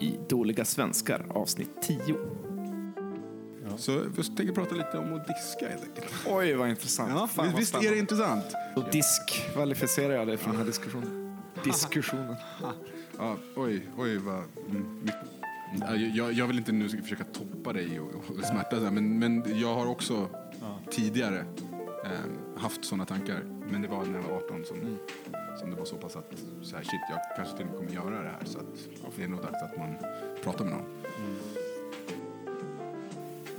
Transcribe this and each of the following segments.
i Dåliga svenskar avsnitt 10. Så jag tänker prata lite om att diska helt enkelt. Oj, vad intressant. Ja, Fan, vad visst är det spännande. intressant? Då diskvalificerar jag dig från den här diskussionen. Diskussionen. Ja, oj, oj vad... mm, mycket- Ja, Jag, jag vill inte nu försöka toppa dig och, och smärta, så här, men, men jag har också tidigare eh, haft sådana tankar. Men det var när jag var 18 som, som det var så pass att så här, shit, jag kanske till och med kommer göra det här. Så att det är nog dags att man pratar med någon.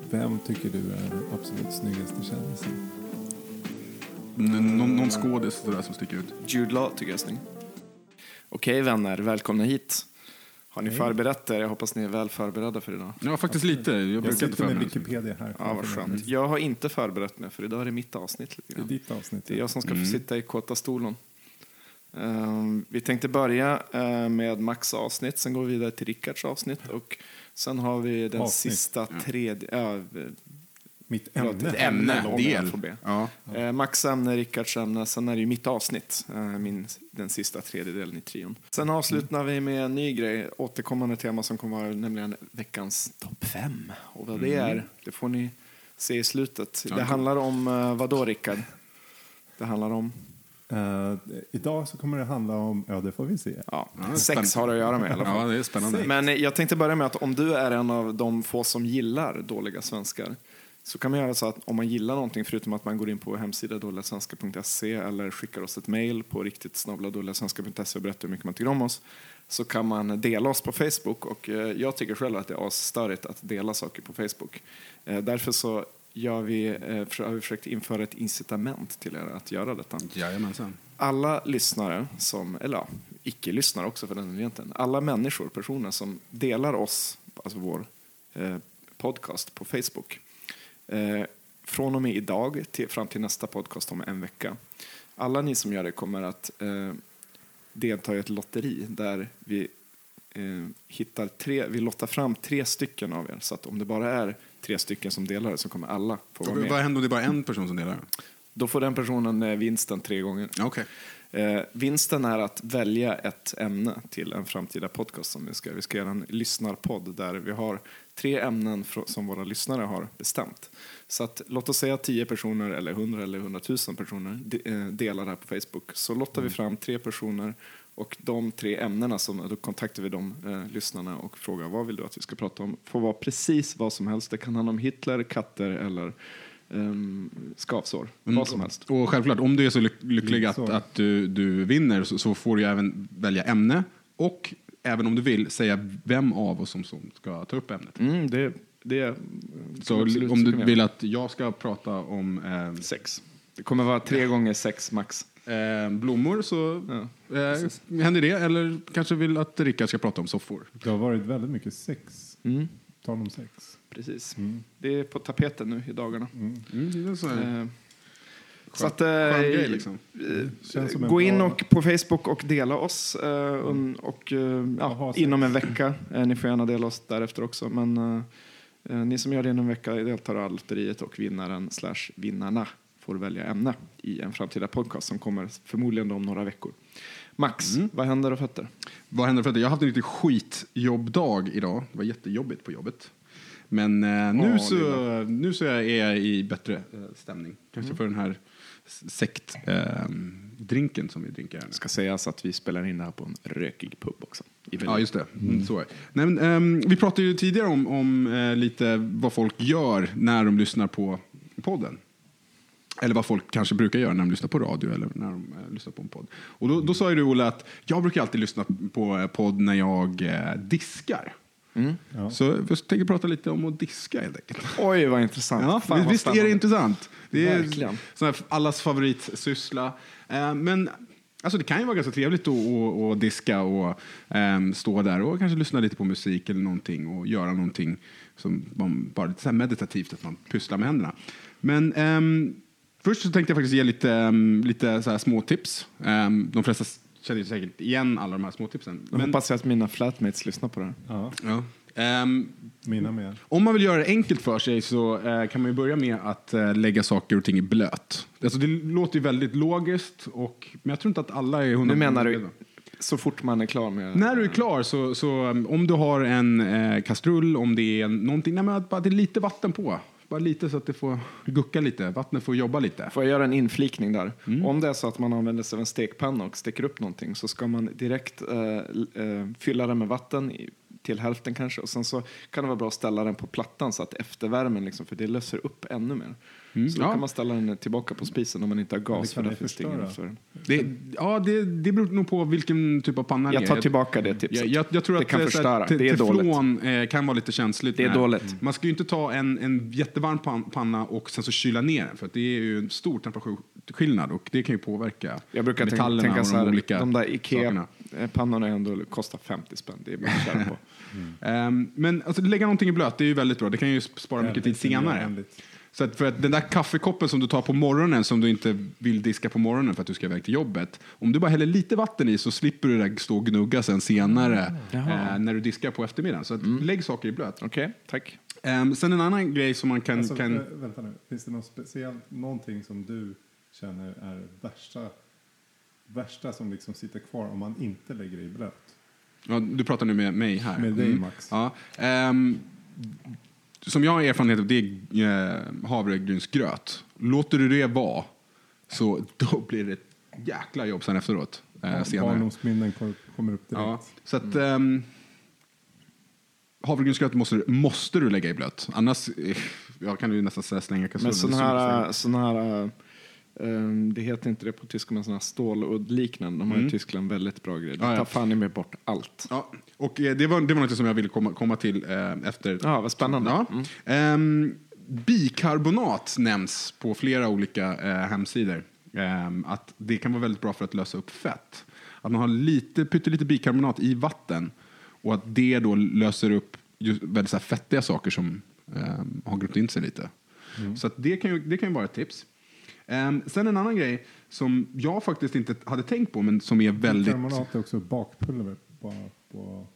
Vem tycker du är den absolut snyggaste kändisen? N- någon, någon skådis sådär som sticker ut. Jude Law tycker jag är snygg. Okej vänner, välkomna hit. Har ni förberett er? Jag hoppas ni är väl förberedda för idag. Ja, faktiskt lite. Jag, Jag brukar inte sitter med förbereda mig. Wikipedia här. Ja, vad skönt. Jag har inte förberett mig för idag är det mitt avsnitt. Lite Det är grann. ditt avsnitt. Det är jag som ska få sitta i kåta stolen. Ehm, vi tänkte börja eh, med Max avsnitt, sen går vi vidare till Rickards avsnitt och sen har vi den Avsnitt. sista tredje... Ja, Mitt ämne. ämne, Ämne, del. Ja. Eh, Max ämne, Rickards ämne, sen är det ju mitt avsnitt, eh, min, den sista tredjedelen i trion. Sen avslutar vi med en ny grej, återkommande tema som kommer vara nämligen veckans topp fem. Och vad det är, det får ni se i slutet. Det handlar om, eh, vad då Rickard? Det handlar om, Eh, idag så kommer det handla om, ja det får vi se. ja, sex har det att göra med i alla fall. ja, det är spännande. Men jag tänkte börja med att om du är en av de få som gillar dåliga svenskar så kan man göra så att om man gillar någonting förutom att man går in på vår hemsida dåligasvenskar.se eller skickar oss ett mail på riktigt dåligasvenskar.se och berättar hur mycket man tycker om oss så kan man dela oss på Facebook och eh, jag tycker själv att det är asstörigt att dela saker på Facebook. Eh, Därför så gör vi, eh, har vi försökt införa ett incitament till er att göra detta Jajamensan. alla lyssnare, som, eller ja, icke-lyssnare också för den delen egentligen, alla människor, personer som delar oss, alltså vår eh, podcast på Facebook, eh, från och med idag till, fram till nästa podcast om en vecka. Alla ni som gör det kommer att eh, delta i ett lotteri där vi eh, hittar tre, vi lottar fram tre stycken av er. Så att om det bara är tre stycken som delar det så kommer alla få vara med. Vad händer om det är bara en person som delar? Då får den personen eh, vinsten tre gånger. Okej. Eh, vinsten är att välja ett ämne till en framtida podcast som vi ska. Vi ska göra en lyssnarpodd där vi har tre ämnen som våra lyssnare har bestämt. Så att, låt oss säga 10 personer eller 100 eller 100 000 personer de, eh, delar det här på Facebook. Så lottar vi fram tre personer och de tre ämnena, som, då kontaktar vi de eh, lyssnarna och frågar vad vill du att vi ska prata om. får vara precis vad som helst. Det kan handla om Hitler, katter eller um, skavsår. Vad som helst. Och självklart, om du är så lyck- lycklig att, Så. att du, du vinner så, så får du även välja ämne och även om du vill säga vem av oss som, som ska ta upp ämnet. Mm, det, det Så om du vill att jag ska prata om eh, Sex. Det kommer vara tre gånger sex max. Eh, blommor så Ja, eh, händer det. Eller kanske vill att Rickard ska prata om soffor. Det har varit väldigt mycket sex. Mm, Tal om sex. precis. Det är på tapeten nu i dagarna. Mm, är så Eh, så att, eh, grej liksom. Känns som en gå in och på Facebook och dela oss. eh, un- och, eh, ja, inom en vecka. Eh, ni får gärna dela oss därefter också. Men eh, eh, ni som gör det inom en vecka deltar i lotteriet och vinnaren slash vinnarna får välja ämne i en framtida podcast som kommer förmodligen om några veckor. Max, Mm. vad händer och fötter? Vad händer för att jag har haft en riktig skitjobbdag idag. Det var jättejobbigt på jobbet. Men eh, nu, Åh, så, nu så är jag i bättre eh, stämning. Kanske Mm. för den här sektdrinken eh, drinken som vi dricker här nu. ska sägas att vi spelar in det här på en rökig pub också. Ja, just det. Mm. Så. Nej, men, ehm, vi pratade ju tidigare om, om eh, lite vad folk gör när de lyssnar på podden. Eller vad folk kanske brukar göra när de lyssnar på radio eller när de eh, lyssnar på en podd. Och då, då sa ju du, Olle, att jag brukar alltid lyssna på eh, podd när jag eh, diskar. Ja. Så jag tänker prata lite om att diska helt enkelt. Oj, vad intressant. Ja, Fan, vad visst är det intressant? Det är Verkligen. sån här allas favoritsyssla. Eh, men alltså, det kan ju vara ganska trevligt att, att, att diska och ehm, stå där och kanske lyssna lite på musik eller någonting och göra någonting som man, bara lite så här meditativt, att man pysslar med händerna. Men ehm, först så tänkte jag faktiskt ge lite, um, lite så här små tips. Ehm, de flesta känner ju säkert igen alla de här små tipsen. Jag hoppas att mina flatmates lyssnar på det här. Ja, ja. Ehm, mina med. om man vill göra det enkelt för sig så eh, kan man ju börja med att eh, lägga saker och ting i blöt. Alltså, det låter ju väldigt logiskt, och, men jag tror inte att alla är hundra Nu menar du Så fort man är klar med... När du är klar, så, så um, om du har en eh, kastrull, om det är någonting, nej, men att bara det är lite vatten på. Bara lite så att det får gucka lite, vattnet får jobba lite. Får jag göra en inflikning där? Om det är så att man använder sig av en stekpanna och steker upp någonting så ska man direkt eh, eh, fylla den med vatten i, till hälften kanske och sen så kan det vara bra att ställa den på plattan så att eftervärmen liksom, för det löser upp ännu mer. Så då ja. kan man ställa den tillbaka på spisen om man inte har gas det för det det för. Det, ja, det, det beror nog på vilken typ av panna det Jag är. tar tillbaka det tipset. Jag, jag, jag tror det att kan här, förstöra. te- Det är dåligt. teflon eh, kan vara lite känsligt. Det är dåligt. Man ska ju inte ta en, en jättevarm pan, panna och sen så kyla ner den, för det är ju en stor temperaturskillnad och det kan ju påverka Jag brukar tänka, metallerna tänka och så de här, olika de där sakerna. Ikea-pannorna ändå kostar 50 spänn. Det är bara att köra på. Ehm, men alltså, lägga någonting i blöt, det är ju väldigt bra. Det kan ju spara mycket tid Väldigt senare. miljövänligt. Så att för att den där kaffekoppen som du tar på morgonen som du inte vill diska på morgonen för att du ska iväg till jobbet. Om du bara häller lite vatten i så slipper du det där stå och gnugga sen senare eh, när du diskar på eftermiddagen. Så att lägg saker i blöt. Okej, tack. Ehm, sen en annan grej som man kan... Alltså, kan vä- Vänta nu, finns det något speciellt, någonting som du känner är värsta, värsta som liksom sitter kvar om man inte lägger i blöt? ja, du pratar nu med mig här. Med dig, Mm. Max. Ja, ehm, som jag har erfarenhet av, det är eh, havregrynsgröt. Låter du det vara så då blir det ett jäkla jobb sen efteråt. Eh, senare. Barndomsminnen kom- kommer upp direkt. Ja, så att um, havregrynsgröt måste, du- måste du lägga i blöt. Annars eh, jag kan du nästan säga slänga kastrullen. Men sån här, sån här eh, det heter inte det på tyska, men sån här ståludd-liknande. De har i Tyskland väldigt bra grejer. Mm. Ja. tar fan i mig bort allt. Ja, och eh, det var, det var något som jag ville komma, komma till eh, efter. Ja, vad spännande. Ja. Mm. Ehm, bikarbonat nämns på flera olika eh, hemsidor. Ehm, att det kan vara väldigt bra för att lösa upp fett. Att man har lite, pyttelite bikarbonat i vatten och att det då löser upp väldigt så fettiga saker som ehm, har grott in sig lite. Så att det, kan ju, det kan ju vara ett tips. Ehm, sen en annan grej som jag faktiskt inte hade tänkt på men som är väldigt... Karbonat är också bakpulver på, på,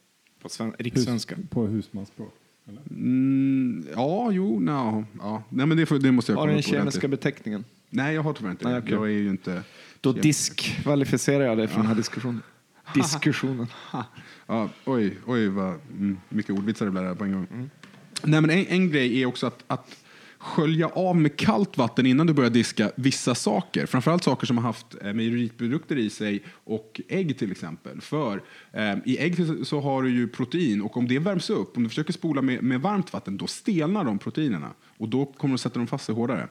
På sven- rikssvenska. hus, på husmanspråk. Eller? Mm, ja, jo, no, ja. Nej, men det, får, det måste jag Har kolla den kemiska beteckningen? Nej, jag har tyvärr inte Nej, okej. Jag är ju inte... Då diskvalificerar jag dig från den här diskussionen. Diskussionen. Ja, oj, oj vad mm, mycket ordvitsar det blev på en gång. Mm. Nej, men en, en grej är också att, att skölja av med kallt vatten innan du börjar diska vissa saker. Framförallt saker som har haft eh, mejeriprodukter i sig och ägg till exempel. För eh, i ägg så- har du ju protein och om det värms upp, om du försöker spola med, med varmt vatten, då stelnar de proteinerna och då kommer du sätta dem fast sig hårdare.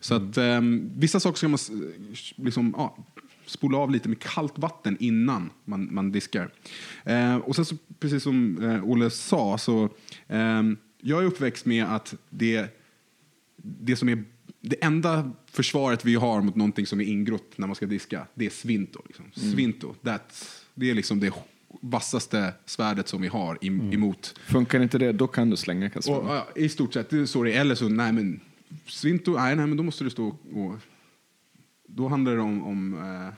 Så att eh, vissa saker ska man liksom, ja, spola av lite med kallt vatten innan man, man diskar. Eh, och sen så, precis som eh, Olle sa, så eh, jag är uppväxt med att det, det som är det enda försvaret vi har mot någonting som är ingrott när man ska diska, det är svinto. Liksom. Svinto, that's, det är liksom det vassaste svärdet som vi har im, emot Funkar inte det, då kan du slänga kastrullen. ja, I stort sett, det är så det är. Eller så, nej men, Svinto, nej, nej men då måste du stå och... Då handlar det om, om eh,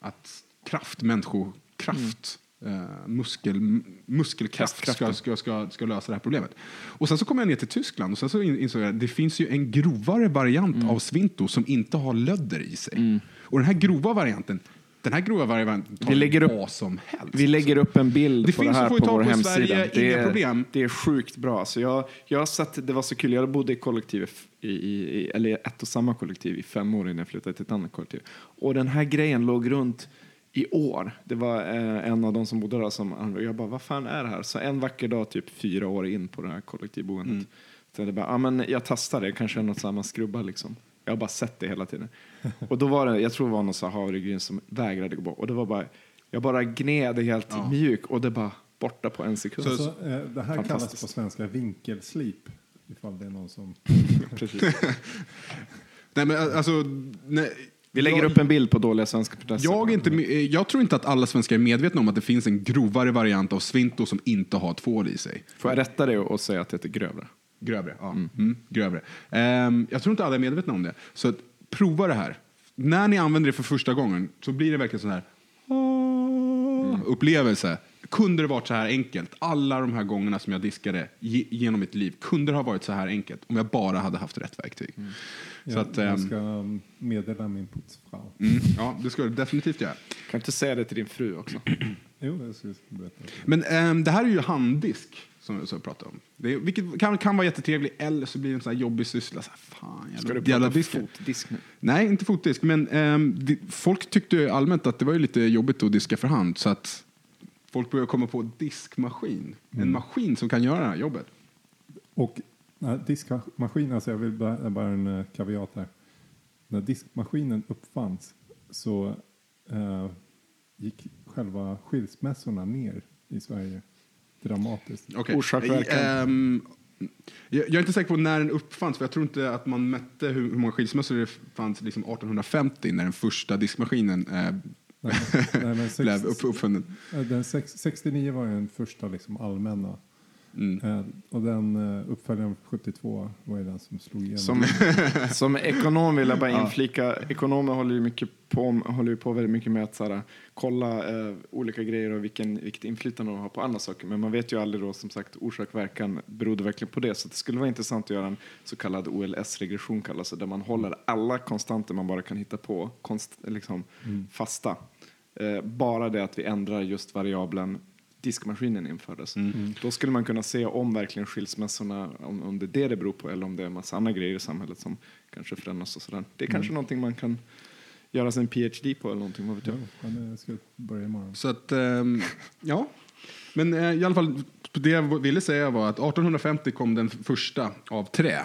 att kraft, människokraft, eh, muskel, muskelkraft ska, ska, ska, ska lösa det här problemet. Och sen så kom jag ner till Tyskland och sen så in- insåg jag att det finns ju en grovare variant av Svinto som inte har lödder i sig. Och den här grova varianten, den här grova varianten Vi lägger upp- vad som helst. Vi lägger upp en bild Det på finns det här på vår på hemsida. Sverige, det, inga är, problem. det är sjukt bra. Så jag, jag har sett, det var så kul, jag bodde i kollektiv, i, i, eller ett och samma kollektiv i fem år innan jag flyttade till ett annat kollektiv. Och den här grejen låg runt i år. Det var eh, en av de som bodde där som jag bara, vad fan är det här? Så en vacker dag, typ fyra år in på det här kollektivboendet, Mm. så jag bara, ja men jag testar det, kanske är något samma skrubbar liksom. Jag har bara sett det hela tiden. Och då var det, jag tror det var någon så här havregryn som vägrade gå bort. Och det var bara, jag bara gned helt mjuk och det bara borta på en sekund. Alltså, eh, det här kallas på svenska vinkelslip. Ifall det är någon som... Precis. Nej, men alltså, nej, Vi lägger jag, upp en bild på dåliga svenska protester. Jag, inte, me- jag tror inte att alla svenskar är medvetna om att det finns en grovare variant av Svinto som inte har tvål i sig. Får jag rätta dig och säga att det heter grövre? Grövre, ja. Mm. grövre. Ehm, jag tror inte alla är medvetna om det. Så att, prova det här. När ni använder det för första gången så blir det verkligen sån här ah, upplevelse. kunde det varit så här enkelt? Alla de här gångerna som jag diskade ge, genom mitt liv, kunde det ha varit så här enkelt om jag bara hade haft rätt verktyg? Så att, jag ehm, ska meddela min putsfrau. mm, ja, det ska du definitivt göra. Kan inte säga det till din fru också? Jo, jag ska berätta. Men ehm, det här är ju handdisk som jag så pratar om. Det är, vilket kan, kan vara jättetrevligt eller så blir det en sån här jobbig syssla. Så här, fan, jävla, Ska du prata disk. fotdisk nu? Nej, inte fotdisk. Men ehm, det, folk tyckte ju allmänt att det var ju lite jobbigt att diska för hand. Så att folk började komma på diskmaskin. En maskin som kan göra det här jobbet. Och nej, diskmaskin, alltså jag vill bara, bara en uh, kaviat här. När diskmaskinen uppfanns så eh, gick själva skilsmässorna ner i Sverige dramatiskt. Okay. Orsak, verkan. Ehm, jag, jag är inte säker på när den uppfanns, för jag tror inte att man mätte hur, hur många skilsmässor det fanns liksom 1850 när den första diskmaskinen eh, Nej, nej, men sex, blev upp, uppfunnen. eh, den sex, 69 var den första liksom allmänna. Mm. Eh, och den uh, uppföljaren 72 var ju den som slog igenom. Som, som ekonom vill jag bara inflika, ekonomer håller ju, mycket på, håller ju på väldigt mycket med att så här, kolla eh, olika grejer och vilken, vilket inflytande de har på andra saker. Men man vet ju aldrig då som sagt orsak verkan berodde verkligen på det. Så det skulle vara intressant att göra en så kallad OLS-regression kallas det, där man håller alla konstanter man bara kan hitta på konst, liksom, fasta. Eh, bara det att vi ändrar just variabeln diskmaskinen infördes. Då skulle man kunna se om verkligen skilsmässorna, om, om det är det det beror på eller om det är en massa andra grejer i samhället som kanske förändras och sådär. Det är kanske någonting man kan göra sin PhD på eller någonting, vad vet Ja, jag. men jag ska börja imorgon. Så att, ehm, ja. Men eh, i alla fall, det jag ville säga var att 1850 kom den första av trä.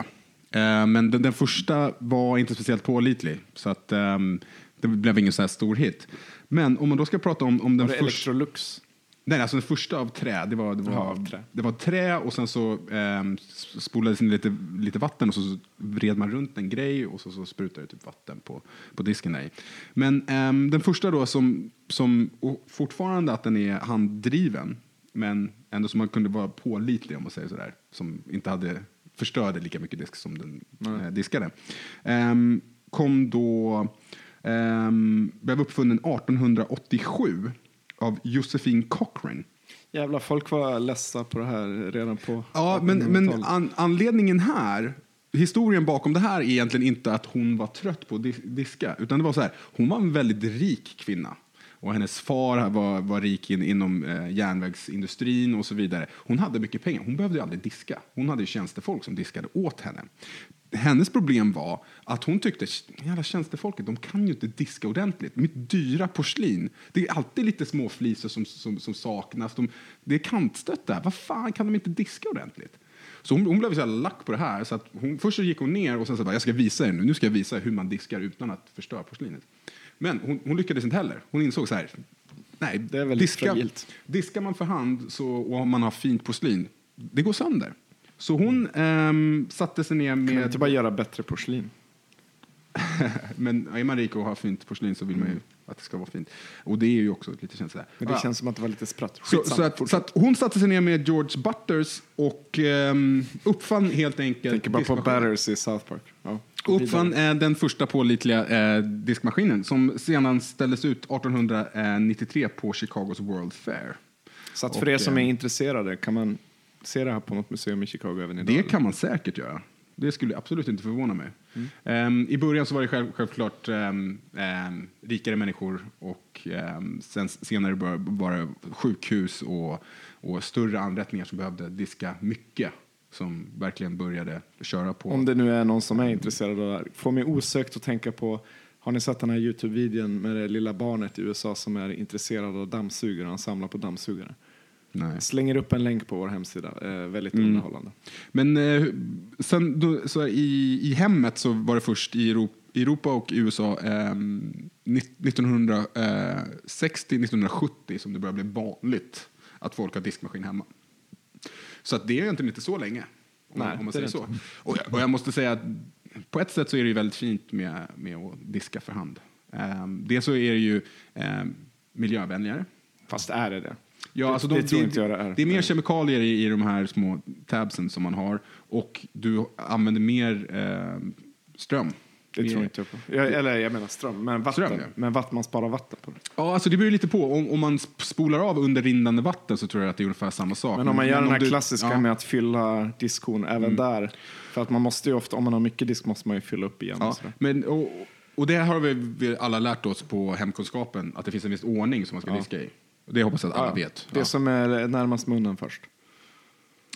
Eh, men den, den första var inte speciellt pålitlig, så att ehm, det blev ingen så här stor hit. Men om man då ska prata om, om den första... Electrolux? Nej, alltså den första av trä. Det var, det var, Ja, av trä. Det var trä och sen så ehm, spolades in lite, lite vatten och så, vred man runt en grej och så, så sprutade det typ vatten på, på disken där. Men ehm, den första då som, som fortfarande att den är handdriven men ändå som man kunde vara pålitlig om man säger sådär. Som inte hade förstörde lika mycket disk som den eh, diskade. Ehm, kom då, um, blev uppfunnen 1887 av Josephine Cochrane. Jävlar, folk var lessa på det här redan på Ja, men, men 1800-talet. an, anledningen här, historien bakom det här är egentligen inte att hon var trött på att dis- diska, utan det var så här, hon var en väldigt rik kvinna. Och hennes far var, var rik in, inom eh, järnvägsindustrin och så vidare. Hon hade mycket pengar, hon behövde aldrig diska. Hon hade tjänstefolk som diskade åt henne. Hennes problem var att hon tyckte, jävla tjänstefolket, de kan ju inte diska ordentligt. Mitt dyra porslin, det är alltid lite små flisor som, som, som saknas. De, det är kantstött där, vad fan kan de inte diska ordentligt? Så hon, hon blev så lack på det här. Så att hon, först så gick hon ner och sen så bara, jag ska visa er nu. Nu ska jag visa er hur man diskar utan att förstöra porslinet. Men hon, hon lyckades inte heller. Hon insåg så här, nej, Det är väldigt fragilt. diskar man för hand så, och man har fint porslin, det går sönder. Så hon ehm, satte sig ner Kan man med... inte bara göra bättre porslin? Men är man rik och har fint porslin så vill man ju att det ska vara fint. Och det är ju också lite känt sådär. Men det Ja. känns som att det var lite spratt. Så, så, att, så att hon satte sig ner med George Butters och ehm, uppfann helt enkelt Tänker bara på. Batters i South Park. Ja. Uppfann eh, den första pålitliga eh, diskmaskinen som sedan ställdes ut 1893 på Chicagos World Fair. Så att för och, er som är eh, intresserade, kan man se det här på något museum i Chicago även idag? Det kan man säkert göra. Det skulle absolut inte förvåna mig. Ehm, I början så var det själv, självklart ehm, ehm, rikare människor och sen, senare bör- var det sjukhus och, och större anrättningar som behövde diska mycket som verkligen började köra på. Om det nu är någon som är intresserad av det här. Får mig osökt att tänka på, har ni sett den här Youtube-videon med det lilla barnet i USA som är intresserad av dammsugare? Han samlar på dammsugare. Nej. Slänger upp en länk på vår hemsida. Eh, väldigt Mm. underhållande. Men eh, sen då, så i, i hemmet så var det först i Europa, Europa och USA eh, 1960-1970 som det började bli vanligt att folk har diskmaskin hemma. Så att det är egentligen inte så länge. Om, Nej, om man säger så. Och jag, och jag måste säga att på ett sätt så är det ju väldigt fint med, med att diska för hand. Eh, det så är det ju eh, miljövänligare. Fast är det det? Ja, Det- alltså det de, tror inte jag det är. Det är mer kemikalier i, i de här små tabsen som man har och du använder mer eh, ström. Det tror inte jag på. Jag, eller jag menar ström, men vatten. Ström, ja. Men vatten, man sparar vatten på det. Ja, alltså det beror lite på. Om, om man sp- spolar av under rinnande vatten så tror jag att det är ungefär samma sak. Men om man gör den här du- klassiska ja. Mm. med att fylla diskhon även där. För att man måste ju ofta, om man har mycket disk måste man ju fylla upp igen. Ja, och men, och, och det har vi, alla lärt oss på hemkunskapen, att det finns en viss ordning som man ska diska i. Det hoppas jag att alla Ja, vet. Det Ja, som är närmast munnen först.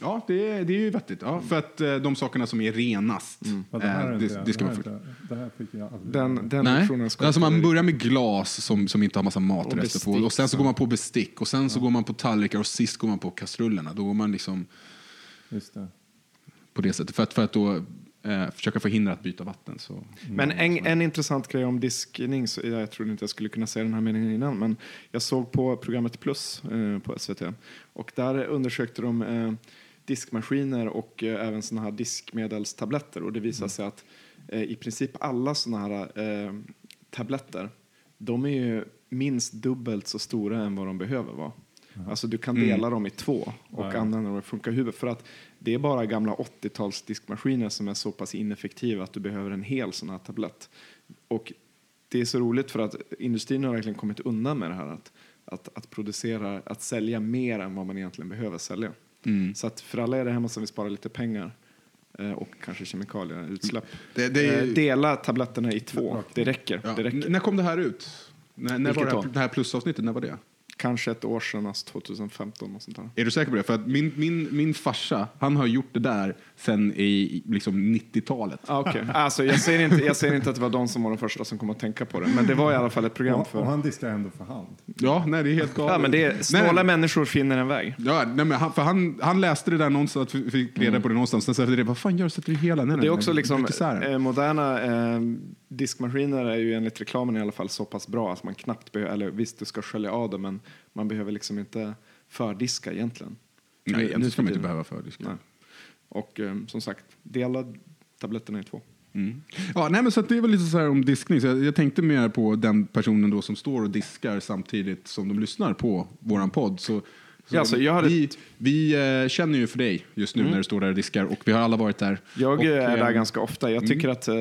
ja det, är- det är ju vettigt. Ja, för att eh, de sakerna som är renast, Ja, det, här är eh, det, det det, ska man det aldrig. Den, den Nej, alltså man börjar med glas som, som inte har massa matrester på. Och sen så går man på bestick och sen så går man på tallrikar och sist går man på kastrullerna. Då går man liksom Just det. på det sättet. För att, för att då eh, försöka förhindra att byta vatten. Så. Men en, en intressant grej om diskning, så jag trodde inte jag skulle kunna säga den här meningen innan, men jag såg på programmet Plus eh, på SVT och där undersökte de eh, diskmaskiner och eh, även såna här diskmedelstabletter och det visade sig att eh, i princip alla såna här eh, tabletter, de är ju minst dubbelt så stora än vad de behöver vara. Alltså du kan dela dem i två och Ja, använda dem i funkar huvudet. För att det är bara gamla 80-tals diskmaskiner som är så pass ineffektiva att du behöver en hel sån här tablett. Och det är så roligt för att industrin har verkligen kommit undan med det här att, att, att producera, att sälja mer än vad man egentligen behöver sälja. Mm. Så att för alla är det hemma som vill spara lite pengar eh, och kanske kemikalier, utsläpp. Det, det är, Eh, Dela tabletterna i två, det räcker. ja. Det räcker. När kom det här ut? När, när var det här, det här plusavsnittet? När var det? Kanske ett år sedan, alltså 2015 och sånt där. Är du säker på det? För att min, min, min farsa, han har gjort det där sen i liksom 90-talet. Ah, okay. alltså, jag, säger inte, jag säger inte att det var de som var de första som kom att tänka på det, men det var i alla fall ett program Och, och för... han diskar ändå för hand. Ja, nej, det är helt galet. Ja, men det är, snåla Nej, människor finner en väg. Ja, nej, men han, för han, han läste det där någonstans, fick reda på det någonstans. Sen så efter det, vad fan gör du? Sätter du hela? Nej, Mm. Det är också nej, liksom, eh, moderna eh, diskmaskiner är ju enligt reklamen i alla fall så pass bra att man knappt behöver, eller visst du ska skölja av det men man behöver liksom inte fördiska egentligen. Nej, egentligen nu ska man inte behöva fördiska. Nej. Och eh, som sagt, dela tabletterna i två. Mm. Ja, nej, men så att det är väl lite så här om diskning. Så jag, jag tänkte mer på den personen då som står och diskar samtidigt som de lyssnar på våran podd. Så Ja, alltså, jag hade- vi vi eh, känner ju för dig just nu när du står där och diskar och vi har alla varit där. Jag och, eh, är där eh, ganska ofta. Jag tycker att eh,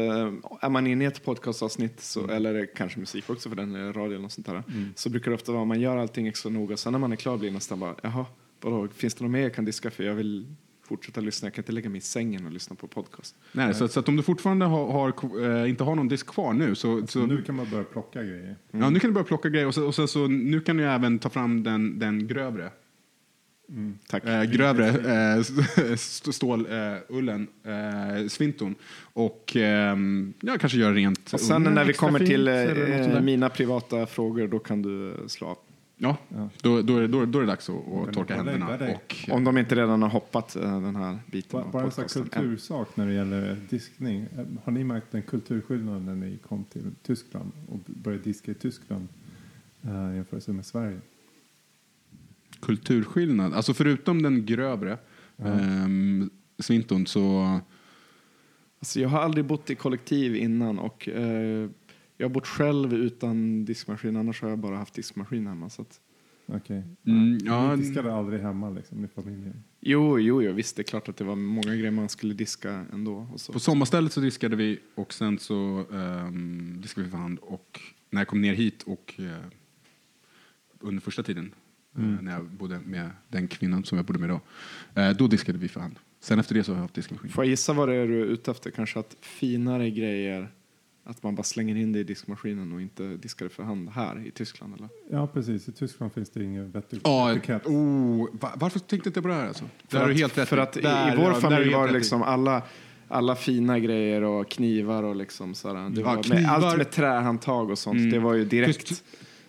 är man inne i ett podcastavsnitt, så, eller kanske musik också för den, radio eller något sånt där, så brukar det ofta vara man gör allting extra noga. Sen när man är klar blir det nästan bara, jaha, vadå, finns det något mer jag kan diska för? Jag vill fortsätta lyssna. Jag kan inte lägga mig i sängen och lyssna på podcast. Nej, så, att- så att om du fortfarande har, har, inte har någon disk kvar nu så, så Nu kan man börja plocka grejer. ja, nu kan du börja plocka grejer och, så, och sen så nu kan du även ta fram den, den grövre. Tack. Eh, grövre eh, st- stålullen, eh, svinton. Och eh, ja, kanske göra rent. Och sen när vi kommer fint, till eh, mina privata frågor, då kan du eh, slå av. Ja, Då, då, är det- då, då är det dags att, att torka händerna. Och, Om de inte redan har hoppat eh, den här biten Bara, en sån kultursak när det gäller diskning. Eh, Har ni märkt en kulturskillnad när ni kom till Tyskland och började diska i Tyskland uh, jämfört med Sverige? Kulturskillnad. Alltså förutom den grövre ehm, svinton så... Alltså, jag har aldrig bott i kollektiv innan och eh, jag har bott själv utan diskmaskin. Annars har jag bara haft diskmaskin hemma. Så att, Okej. Mm, ja, Ni diskade aldrig hemma liksom, i familjen? jo, jo, jo, visst, det är klart att det var många grejer man skulle diska ändå. Och så. På sommarstället så diskade vi och sen så um, diskade vi för hand. Och när jag kom ner hit och eh, under första tiden eh, när jag bodde med den kvinnan som jag bodde med då, eh, då diskade vi för hand. Sen efter det så har jag haft diskmaskin. Får jag gissa vad det är du är ute efter? Kanske att finare grejer, att man bara slänger in det i diskmaskinen och inte diskar det för hand här i Tyskland? Eller? Ja, precis. I Tyskland finns det ingen vettig Ja, etikett. oh, va, varför tänkte inte på det här alltså? För Där att, helt rätt för i. att i, Där, i vår ja, familj var det liksom alla, alla fina grejer och knivar och liksom sådär. Det Ja, med, allt med trähandtag och sånt. Mm. Det var ju direkt Tysk-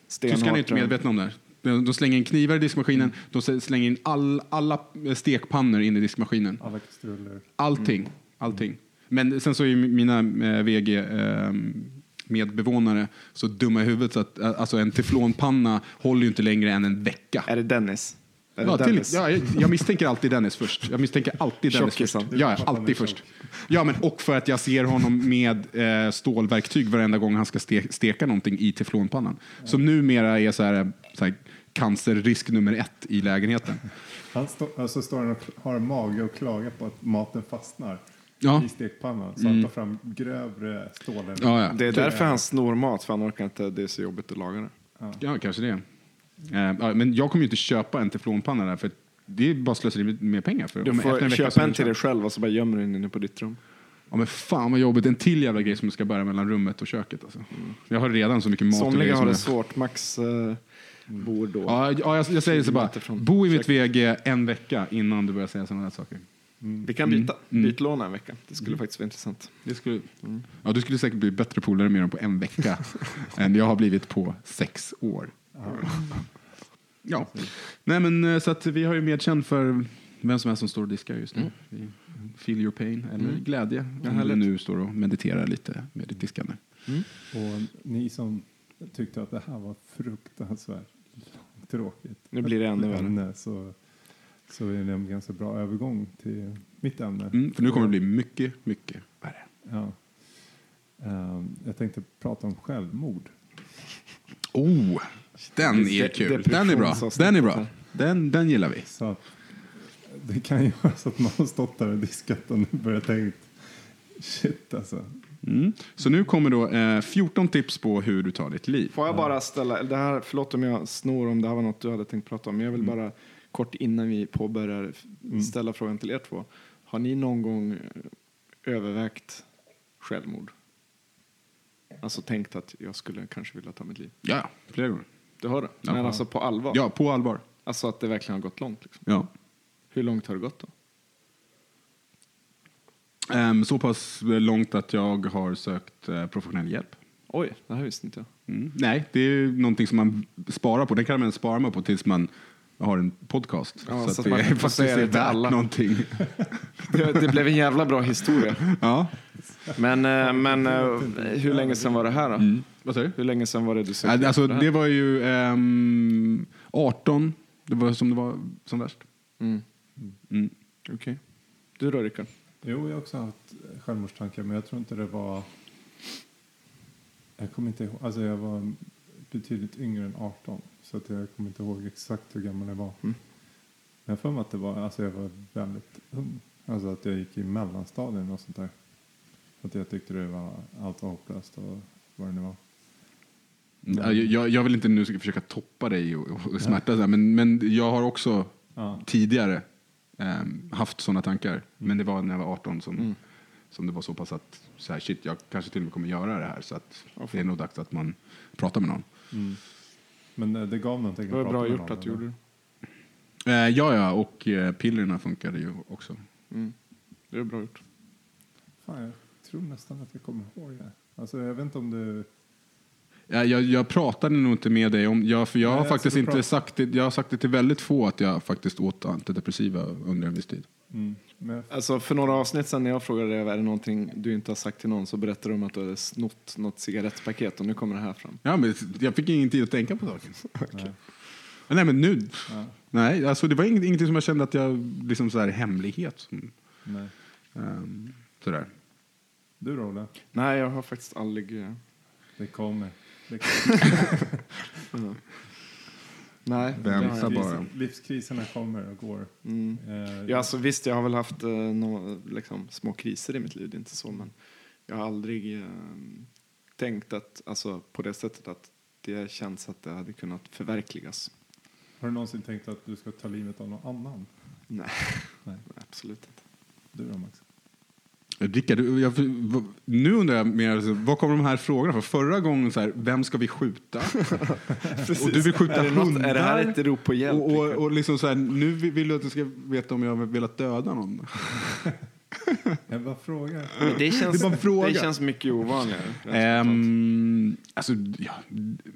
stenhårt. Tyskarna är inte medvetna om det här. De de slänger in knivar i diskmaskinen, de slänger in all, alla stekpannor in i diskmaskinen. Alla kastruller. Allting. allting. Men sen så är ju mina eh, VG eh, medbevånare så dumma i huvudet så att eh, alltså en teflonpanna håller ju inte längre än en vecka. Är det Dennis? Är det Ja, till, Dennis? ja, jag, jag misstänker alltid Dennis först. Jag misstänker alltid Dennis först. Ja, ja, alltid först. Ja, men och för att jag ser honom med eh, stålverktyg varenda gång han ska ste steka någonting i teflonpannan. Som numera är så här, så här cancerrisk nummer ett i lägenheten. Han stå, alltså står han och har mage och klagar på att maten fastnar. Ja. i stekpannan. Så han tar fram grövre stålen. Ja, ja. Det är därför han snor mat, för han orkar inte, det är så jobbigt att laga det. Ja, kanske det. Eh, ja, men jag kommer ju inte köpa en teflonpanna där för det är bara slöseri med, pengar. För Du får så köpa en det till dig själv och så bara gömmer du den inne på ditt rum. Ja, men fan vad jobbigt. En till jävla grej som ska bära mellan rummet och köket. Alltså. Jag har redan så mycket mat Somliga har det jag- svårt. Max eh, bor då. Ja, ja jag, jag säger så bara. Bo i mitt VG en vecka innan du börjar säga sådana här saker. Vi kan byta. Byt lån en vecka. Det skulle faktiskt vara intressant. Det skulle, ja, du skulle säkert bli bättre polare med dem på en vecka än jag har blivit på sex år. Ja, nej men eh, så att vi har ju medkänd för vem som helst som står och diskar just nu. Vi Feel your pain eller glädje. Ja, om du nu står och mediterar lite med ditt diskande. Och ni som tyckte att det här var fruktansvärt tråkigt. Nu blir det ännu värre. Så, så är det en ganska bra övergång till mitt ämne. Mm, för nu kommer det bli mycket, mycket värre. Ja. Ehm, jag tänkte prata om självmord. Oh, den är kul. Den är bra. Den är bra. Den, den gillar vi. Så att det kan ju vara så att man har stått där och diskat och nu börjar tänkt shit alltså. Mm. Så nu kommer då eh, 14 tips på hur du tar ditt liv. Får jag bara ställa, det här, förlåt om jag snor om det här var något du hade tänkt prata om, men jag vill bara kort innan vi påbörjar ställa frågan till er två. Har ni någon gång eh, övervägt självmord? Alltså tänkt att jag skulle kanske vilja ta mitt liv? Ja, ja, flera gånger. Du har det? Ja. Men alltså på allvar? Ja, på allvar. Alltså att det verkligen har gått långt? Liksom. Ja. Hur långt har det gått då? Ehm, så pass långt att jag har sökt eh, professionell hjälp. Oj, det här visste inte jag. Mm. Nej, det är någonting som man sparar på. Det kan man spara på tills man har en podcast. Ja, så att att man det få faktiskt är det till alla. någonting. Det, det blev en jävla bra historia. ja. Men, eh, men eh, hur länge sedan var det här då? Mm. Vad säger du? Hur länge sedan var det du sökte Alltså, för det var ju ehm, 18. Det var som det var som värst. Mm. Mm. Okej. Du då Rickard? Jo, jag har också haft självmordstankar men jag tror inte det var... Jag kommer inte ihåg, alltså jag var betydligt yngre än 18 så att jag kommer inte ihåg exakt hur gammal jag var. Mm. Men jag för mig att det var, alltså jag var väldigt ung. Alltså att jag gick i mellanstadien och sånt där. Att jag tyckte det var allt var hopplöst och vad det nu var. Ja, Jag, jag vill inte nu försöka toppa dig och, och smärta, men, men jag har också Ja. tidigare ehm, haft sådana tankar. Men det var när jag var 18 som, Mm. som det var så pass att så här, shit, jag kanske till och med kommer göra det här. Så att fan. det är nog dags att man pratar med någon. Mm. Men eh, det gav någonting. Det var att prata bra med gjort någon, att du gjorde det. Eh, ja, ja, och eh, pillerna funkade ju också. Mm. Det är bra gjort. Fan, jag tror nästan att jag kommer ihåg det. Alltså jag vet inte om du... Ja, jag, jag pratade nog inte med dig om, jag, för jag Nej, har faktiskt inte sagt det, jag har sagt det till väldigt få att jag faktiskt åt antidepressiva under en viss tid. Mm. Men jag Alltså för några avsnitt sedan när jag frågade dig är det någonting du inte har sagt till någon så berättade du om att du hade snott något cigarettpaket och nu kommer det här fram. Ja, men jag fick ingen tid att tänka på saken. Nej. Nej, men nu. Ja. Nej, alltså det var inget, ingenting som jag kände att jag, liksom så här hemlighet. Nej. ehm, sådär. Du då, Olle? Nej, jag har faktiskt aldrig... Det kommer. Kommer. Nej, Vänta bara. Livskriserna kommer och går. Mm. Eh, Ja, alltså, visst, jag har väl haft eh, nå, liksom, små kriser i mitt liv, det är inte så, men jag har aldrig eh, tänkt att, alltså, på det sättet att det känns att det hade kunnat förverkligas. Har du någonsin tänkt att du ska ta livet av någon annan? Nej, Nej. absolut inte. Du då, Max? Rickard, du- nu undrar jag mer, alltså, vad kommer de här frågorna från? Förra gången, så här, vem ska vi skjuta? och du vill skjuta är, det något, hundar? är det här ett rop på hjälp? och, och, och liksom så här, nu vill du att jag ska veta om jag har velat döda någon. Jag bara frågar. Men det, känns, det är bara en fråga. det känns mycket ovanligare. Ehm, alltså, ja,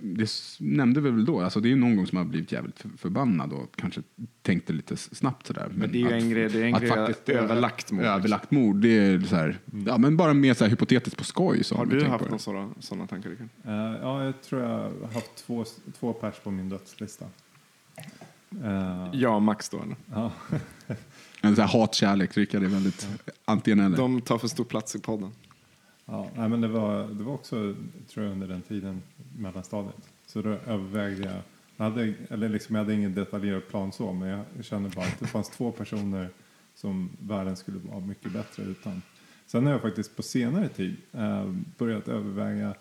det nämnde vi väl då. Alltså, det är någon gång som jag har blivit jävligt för- förbannad och kanske tänkte lite snabbt sådär. Men det är ju att- en grej, det är en att grej faktiskt, överlagt mord. Överlagt mord, det är så här, ja, men bara mer så här hypotetiskt på skoj. Så Har du haft några sådana, sådana tankar? Eh, ja, jag tror jag har haft två, två pers på min dödslista. Eh, Ja, Max då eller? ja. En så här hatkärlek, Rickard är väldigt antingen eller. De tar för stor plats i podden. Ja, nej, men det var, det var också, tror jag, under den tiden, mellanstadiet. Så då övervägde jag, jag hade, eller liksom, jag hade ingen detaljerad plan så, men jag kände bara att det fanns två personer som världen skulle vara mycket bättre utan. Sen har jag faktiskt på senare tid eh, börjat överväga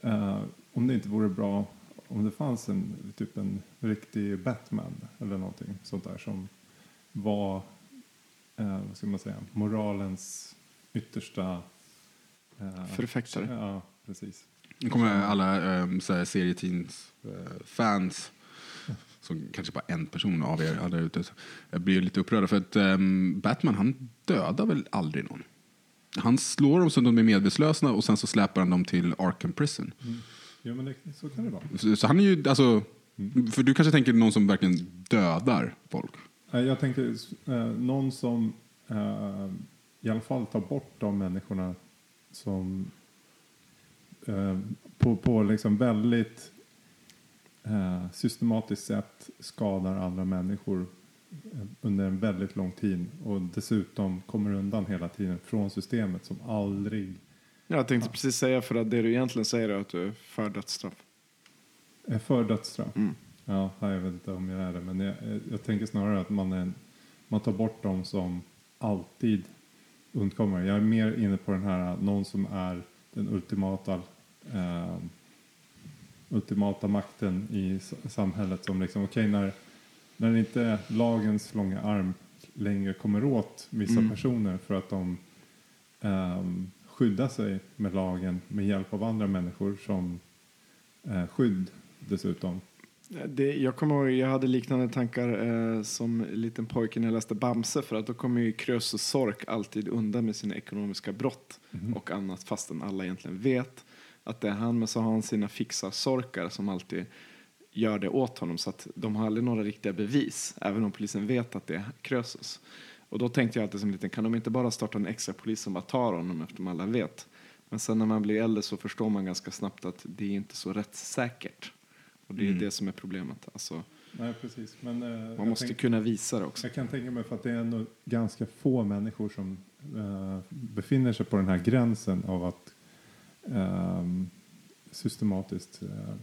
eh, om det inte vore bra om det fanns en typ en riktig Batman eller någonting sånt där som var, eh, vad ska man säga, moralens yttersta... Eh, Förfäktare. Ja, precis. Nu kommer alla um, serietidns uh, fans som kanske bara en person av er där ute jag blir lite upprörda för att um, Batman han dödar väl aldrig någon. Han slår dem så de är medvetslösa och sen så släpar han dem till Arkham Prison. Mm. Ja, men det, så kan det vara. Så, så han är ju, alltså, för du kanske tänker någon som verkligen dödar folk? Eh, Jag tänker eh, någon som eh, i alla fall tar bort de människorna som på, på liksom väldigt systematiskt sätt skadar andra människor under en väldigt lång tid och dessutom kommer undan hela tiden från systemet som aldrig Jag tänkte precis säga för att det du egentligen säger är att du är för dödsstraff. är för dödsstraff. Mm. Ja, jag vet inte om jag är det, men jag, jag tänker snarare att man, är, man tar bort dem som alltid undkommer. Jag är mer inne på den här, någon som är den ultimata, eh, ultimata makten i samhället som liksom, okej när, när inte lagens långa arm längre kommer åt vissa Mm. personer för att de ehm, skyddar sig med lagen med hjälp av andra människor som eh, skydd dessutom. Det, jag kommer ihåg, jag hade liknande tankar eh, som liten pojke när jag läste Bamse för att då kommer ju Krösus och Sork alltid undan med sina ekonomiska brott och annat fastän alla egentligen vet att det är han men så har han sina fixar-sorkar som alltid gör det åt honom så att de har aldrig några riktiga bevis även om polisen vet att det är Krösus. Och då tänkte jag alltid som liten, kan de inte bara starta en extra polis som bara tar honom eftersom alla vet? Men sen när man blir äldre så förstår man ganska snabbt att det är inte så rättssäkert. Och det är Mm. det som är problemet. Alltså, Nej, precis. Men, eh, man måste tänk- kunna visa det också. Jag kan tänka mig för att det är ändå ganska få människor som eh, befinner sig på den här gränsen av att ehm, systematiskt eh,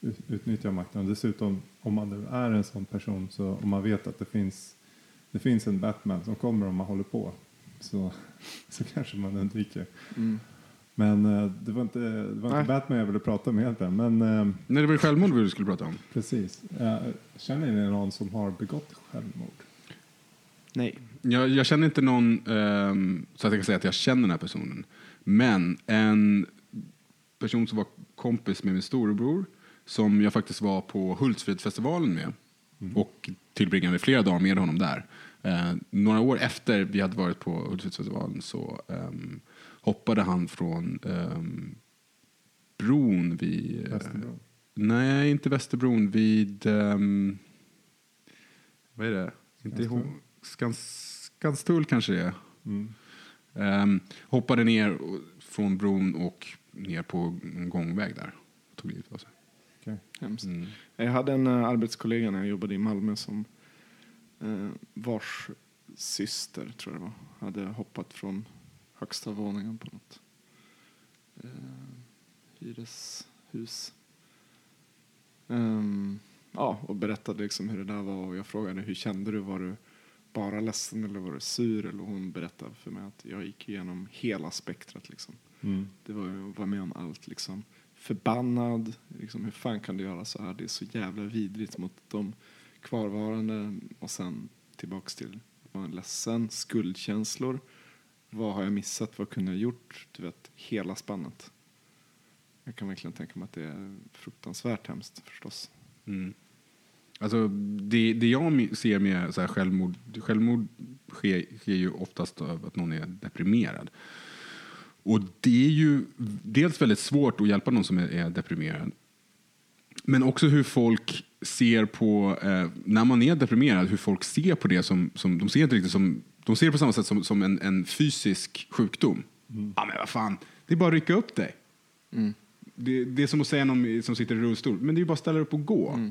ut- utnyttja makten. Och dessutom, om man nu är en sån person, så om man vet att det finns, det finns en Batman som kommer om man håller på, så, så kanske man undviker. Mm. Men eh, det var inte, det var Nej. inte Batman jag ville prata med egentligen. Men eh, Nej, det var ju självmord vi skulle prata om. precis. Känner ni någon som har begått självmord? Nej. Jag, jag känner inte någon ehm, så att jag kan säga att jag känner den här personen. Men en person som var kompis med min storebror som jag faktiskt var på Hultsfredsfestivalen med och tillbringade flera dagar med honom där. Eh, några år efter vi hade varit på Hultsfredsfestivalen så ehm, hoppade han från ehm, bron vid... eh, Västerbro? nej, inte Västerbron. Vid... ehm, vad är det? Inte ihåg. Skans, Skanstull kanske det är. Mm. Ehm, hoppade ner från bron och ner på en gångväg där. Tog livet av sig. Okej. Hemskt. Mm. Jag hade en uh, arbetskollega när jag jobbade i Malmö som uh, vars syster, tror jag det var, hade hoppat från högsta våningen på något uh, hyreshus. Ehm, ja, och berättade liksom hur det där var och jag frågade hur kände du? Var du bara ledsen eller var du sur? Eller hon berättade för mig att jag gick igenom hela spektrat liksom. Mm. Det var ju att vara med om allt liksom. Förbannad, liksom, hur fan kan du göra så här? Det är så jävla vidrigt mot de kvarvarande. Och sen tillbaks till vara ledsen, skuldkänslor. Vad har jag missat? Vad kunde jag gjort? Du vet, hela spannet. Jag kan verkligen tänka mig att det är fruktansvärt hemskt förstås. Mm. Alltså, det, det jag ser med så här självmord, självmord sker, sker ju oftast av att någon är deprimerad. Och det är ju dels väldigt svårt att hjälpa någon som är, är deprimerad. Men också hur folk ser på, eh, när man är deprimerad, hur folk ser på det som, som de ser inte riktigt som, de ser det på samma sätt som, som en, en fysisk sjukdom. Ja men vad fan, det är bara att rycka upp dig. Det, det är som att säga någon som sitter i rullstol, men det är bara att ställa upp och gå.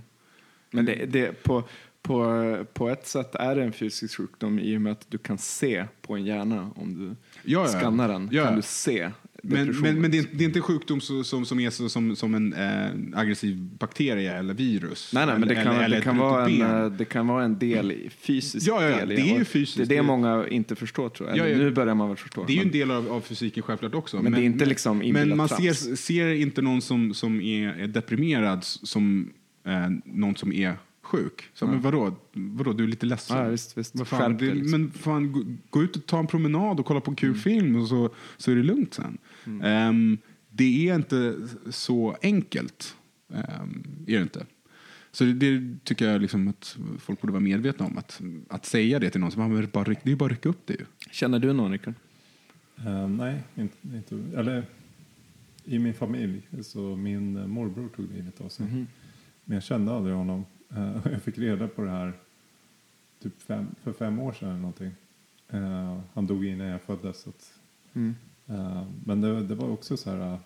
Men det, det, på, på, på ett sätt är det en fysisk sjukdom i och med att du kan se på en hjärna om du Ja, ja. skannar den. Ja, kan ja. du se Men, men, men det, är, det är inte en sjukdom så, som, som är så, som, som en eh, aggressiv bakterie eller virus? Nej, nej, men det kan, eller, eller det, kan vara en, eh, det kan vara en del, i- fysisk Ja, ja, ja, del. det är ju fysiskt. Det är det Det- många inte förstår tror jag. Ja, ja. Nu börjar man väl förstå. Det är ju en men- del av, av fysiken självklart också. Men det är inte liksom Men man ser, ser inte någon som, som är, är deprimerad som eh, någon som är sjuk. Så, men vadå? vadå, du är lite ledsen. Ja, visst, visst. Vad fan, det, liksom. Men fan, gå, gå ut och ta en promenad och kolla på en kul film och så, så är det lugnt sen. Mm. Ehm, det är inte så enkelt. Um, är det inte. Så det, det tycker jag liksom att folk borde vara medvetna om. Att, att säga det till någon som "Ja, det är bara, ryck- det är bara att rycka upp det ju. Känner du någon, Rickard? Eh, nej, inte, inte, eller i min familj. Så min morbror tog livet av sig. Mhm. Men jag kände aldrig honom. Eh, jag fick reda på det här typ fem, för fem år sedan eller någonting. Eh, han dog innan jag föddes. Så att, Mm. eh, men det, det var också så här.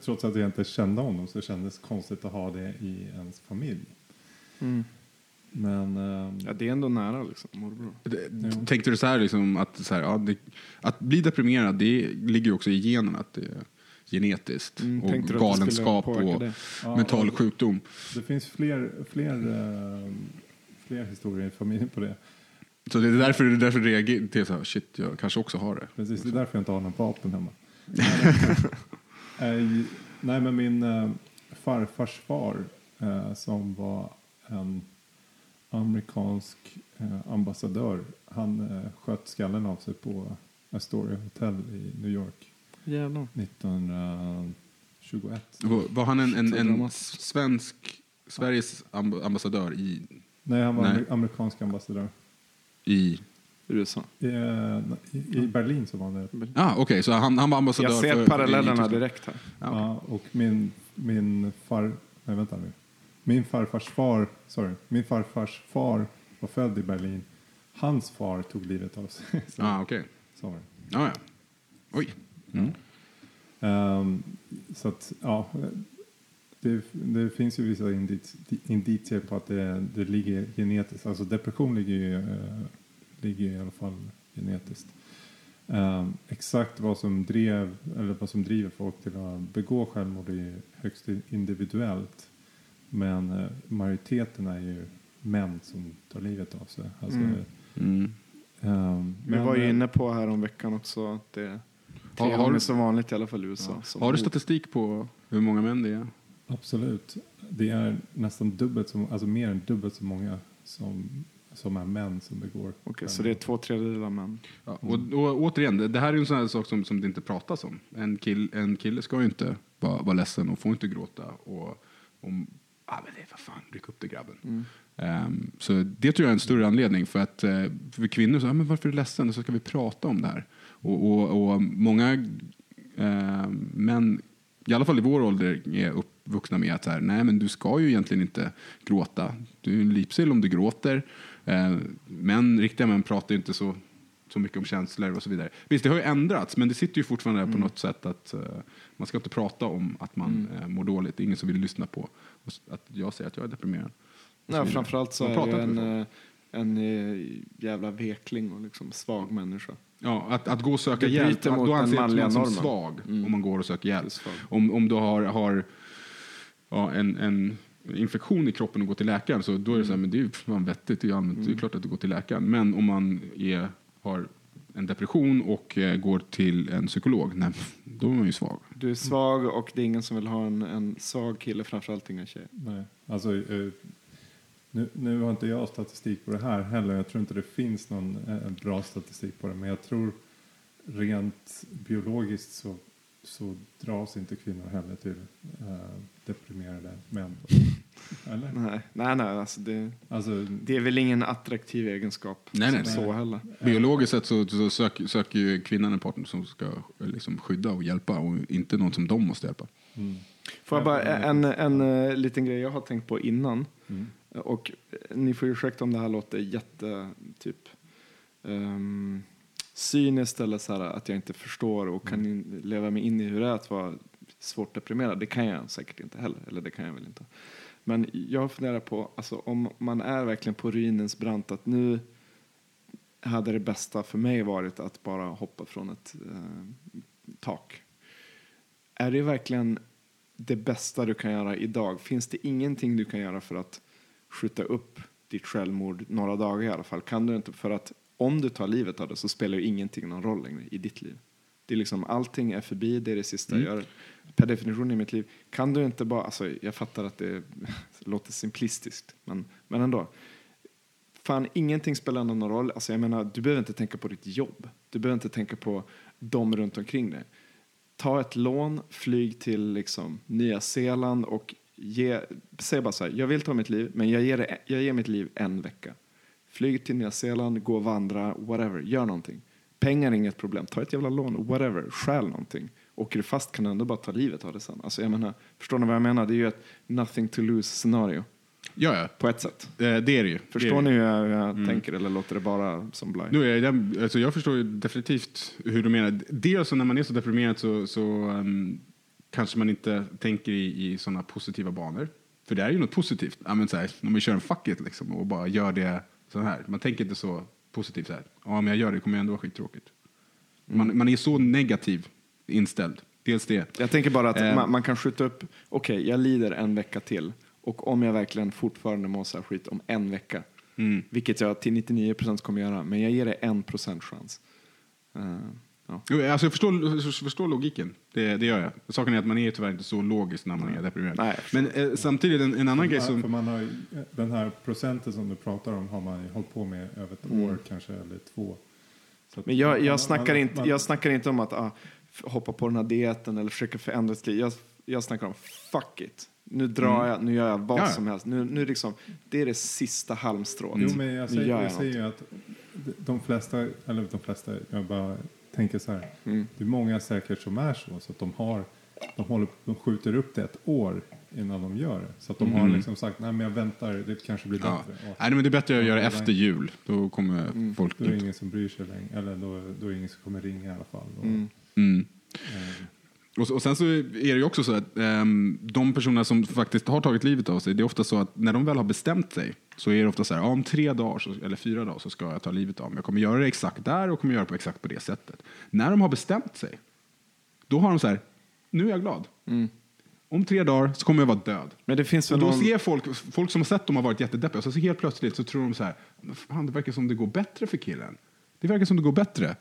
trots att jag inte kände honom så kändes det konstigt att ha det i ens familj. Mm. Men eh, Ja, det är ändå nära liksom, morbror. Det-. Tänkte du så här, liksom, att, så här ja, det, att bli deprimerad det ligger ju också i genen. Att det genetiskt. Mm, och du det galenskap och det? Ja, mental och- sjukdom. det finns fler, fler, eh, fler historier i familjen på det. Så det är därför det är därför det reagerar till så här, shit, jag kanske också har det. Precis, det är därför jag inte har någon vapen hemma. Nej, nej men min eh, farfars far eh, som var en amerikansk eh, ambassadör. Han eh, sköt skallen av sig på Astoria Hotel i New York Jävlar. 1921. Var, var han en, en, en svensk, Sveriges amb- ambassadör i, Nej, han var Nej. amer- amerikansk ambassadör. i USA. I, eh, i, I Berlin så var han det. Ah, okej, så han, han var ambassadör Jag ser för- parallellerna för- direkt här. Ja, okej. Ja, och min, min far... Nej, vänta nu. Min farfars far, sorry, min farfars far var född i Berlin. Hans far tog livet av sig. Så, Ah, okej. var det. Ja, ja. Oj. Mm. Ehm, så att, ja. Det, det finns ju vissa indic, indicier på att det, det ligger genetiskt. Alltså depression ligger ju, eh, ligger ju i alla fall genetiskt. Ehm, exakt vad som drev, eller vad som driver folk till att begå självmord är ju högst individuellt. Men eh, majoriteten är ju män som tar livet av sig. Alltså, Mm. Mm. ehm, Vi men, var ju eh, inne på här om veckan också att det tre Har- har gånger du- så vanligt i alla fall i USA. som Har du statistik på hur många män det är? Absolut. Det är nästan dubbelt så, alltså mer än dubbelt så många som, som är män som begår Okej, så det är två tredjedelar män. Ja, och, och återigen, det, det här är ju en sån här sak som, som det inte pratas om. En, kill, en kille ska ju inte vara, vara ledsen och får inte gråta. Och, om, ah, men det, vad fan, ryck upp det grabben. Ehm, så det tror jag är en större anledning. För att eh, för kvinnor, så, ah, men varför är du ledsen? Och så ska vi prata om det här. Och, och, och många eh, män, i alla fall i vår ålder, är uppvuxna med att så här, nej men du ska ju egentligen inte gråta. Du är en lipsill om du gråter. Eh, män, riktiga män pratar ju inte så, så mycket om känslor och så vidare. Visst, det har ju ändrats, men det sitter ju fortfarande där på något sätt att eh, man ska inte prata om att man eh, mår dåligt. Det är ingen som vill lyssna på att jag säger att jag är deprimerad. Vidare. framförallt så Man är inte en, eh, en eh, jävla vekling och liksom svag människa. Ja, att, att gå och söka Det hjälp, att mot då anses man som normen. svag Mm. om man går och söker hjälp. Om, om du har, har ja, en, en infektion i kroppen och går till läkaren så då är det så här, men det är ju fan vettigt, det är, allmänt, det är klart att du går till läkaren. Men om man är, har en depression och eh, går till en psykolog, nej, då är man ju svag. Du är svag och det är ingen som vill ha en, en svag kille, framförallt inga tjejer. Nej, alltså eh, nu, nu har inte jag statistik på det här heller. Jag tror inte det finns någon eh, bra statistik på det. Men jag tror rent biologiskt så, så dras inte kvinnor heller till eh, deprimerade män. Eller? Nej, nej, nej alltså det, Alltså, det är väl ingen attraktiv egenskap Nej, nej, som nej. så heller. Biologiskt sett så, så söker, söker ju kvinnan en partner som ska eh, liksom, skydda och hjälpa och inte någon som de måste hjälpa. mm, Får jag bara en, en, en liten grej jag har tänkt på innan. mm, Och eh, ni får ursäkta om det här låter jätte, typ, um, cyniskt eller så här att jag inte förstår och kan in, leva mig in i hur det är att vara svårt deprimerad. Det kan jag säkert inte heller, eller det kan jag väl inte. Men jag funderar på, alltså om man är verkligen på ruinens brant, att nu hade det bästa för mig varit att bara hoppa från ett eh, tak. är det verkligen det bästa du kan göra idag? Finns det ingenting du kan göra för att skjuta upp ditt självmord några dagar i alla fall? Kan du inte? För att om du tar livet av det så spelar ju ingenting någon roll längre i ditt liv. Det är liksom, allting är förbi, det är det sista jag gör per definition i mitt liv. Kan du inte bara, alltså jag fattar att det låter simplistiskt, men, men ändå. Fan, ingenting spelar någon roll. Alltså jag menar, du behöver inte tänka på ditt jobb. Du behöver inte tänka på dem runt omkring dig. Ta ett lån, flyg till liksom Nya Zeeland och ge, säg bara så här, jag vill ta mitt liv, men jag ger, det, jag ger mitt liv en vecka. Flyg till Nya Zeeland, gå och vandra, whatever, gör någonting. Pengar är inget problem, ta ett jävla lån, whatever, stjäl någonting. Åker du fast kan du ändå bara ta livet av det sen. Alltså jag menar, förstår ni vad jag menar? Det är ju ett nothing to lose scenario, Ja, ja. på ett sätt. Eh, Det är det ju. Förstår det ni hur jag, hur jag tänker eller låter det bara som blaj? Nu är den- alltså jag förstår ju definitivt hur du menar. Dels så när man är så deprimerad så, så ehm, kanske man inte tänker i, i sådana positiva banor. För det är ju något positivt. Ja, men så här, om vi kör en fuck it liksom, och bara gör det så här. Man tänker inte så positivt så här. Ja, om jag gör det kommer jag ändå vara skittråkigt. Man, man är så negativ inställd. Dels det. Jag tänker bara att Eh. man, man kan skjuta upp, okej, jag lider en vecka till och om jag verkligen fortfarande mår så här skit om en vecka, Mm. vilket jag till 99% kommer göra, men jag ger det en procent chans. Eh, ja. Alltså jag förstår, jag förstår logiken, det, det gör jag. Saken är att man är tyvärr inte så logisk när man är deprimerad. Nej. Men eh, samtidigt en, en annan grej som... För man har den här procenten som du pratar om har man hållit på med över ett år kanske, eller två. Så Men jag, jag, man- snackar man- inte, man- jag snackar inte om att ah, hoppa på den här dieten eller försöka förändra sitt liv. Jag, jag snackar om fuck it. Nu drar jag, nu gör jag vad Ja. som helst. Nu, nu liksom, det är det sista halmstrået. Jo, men jag säger, jag jag säger ju att de- de flesta, eller de flesta, jag bara tänker så här. Mm. Det är många säkert som är så, så att de har, de, håller, de skjuter upp det ett år innan de gör det. Så att de har liksom sagt, nej men jag väntar, det kanske blir Ja. bättre. Och Nej, men det är bättre att göra Ja, efter jul. Då kommer Mm. folk då är det ingen som bryr sig längre, eller då, då är det ingen som kommer ringa i alla fall. Och, Mm. eh, Och, och sen så är det ju också så att ehm, de personer som faktiskt har tagit livet av sig, det är ofta så att när de väl har bestämt sig så är det ofta så här, ja, om tre dagar så, eller fyra dagar så ska jag ta livet av mig. Jag kommer göra det exakt där och kommer göra det på exakt på det sättet. När de har bestämt sig, då har de så här, nu är jag glad. Om tre dagar så kommer jag vara död. Men det finns Och då någon... ser folk, folk som har sett dem har varit jättedeppiga, så, så helt plötsligt så tror de så här, "Men fan det verkar som det går bättre för killen. Det verkar som det går bättre.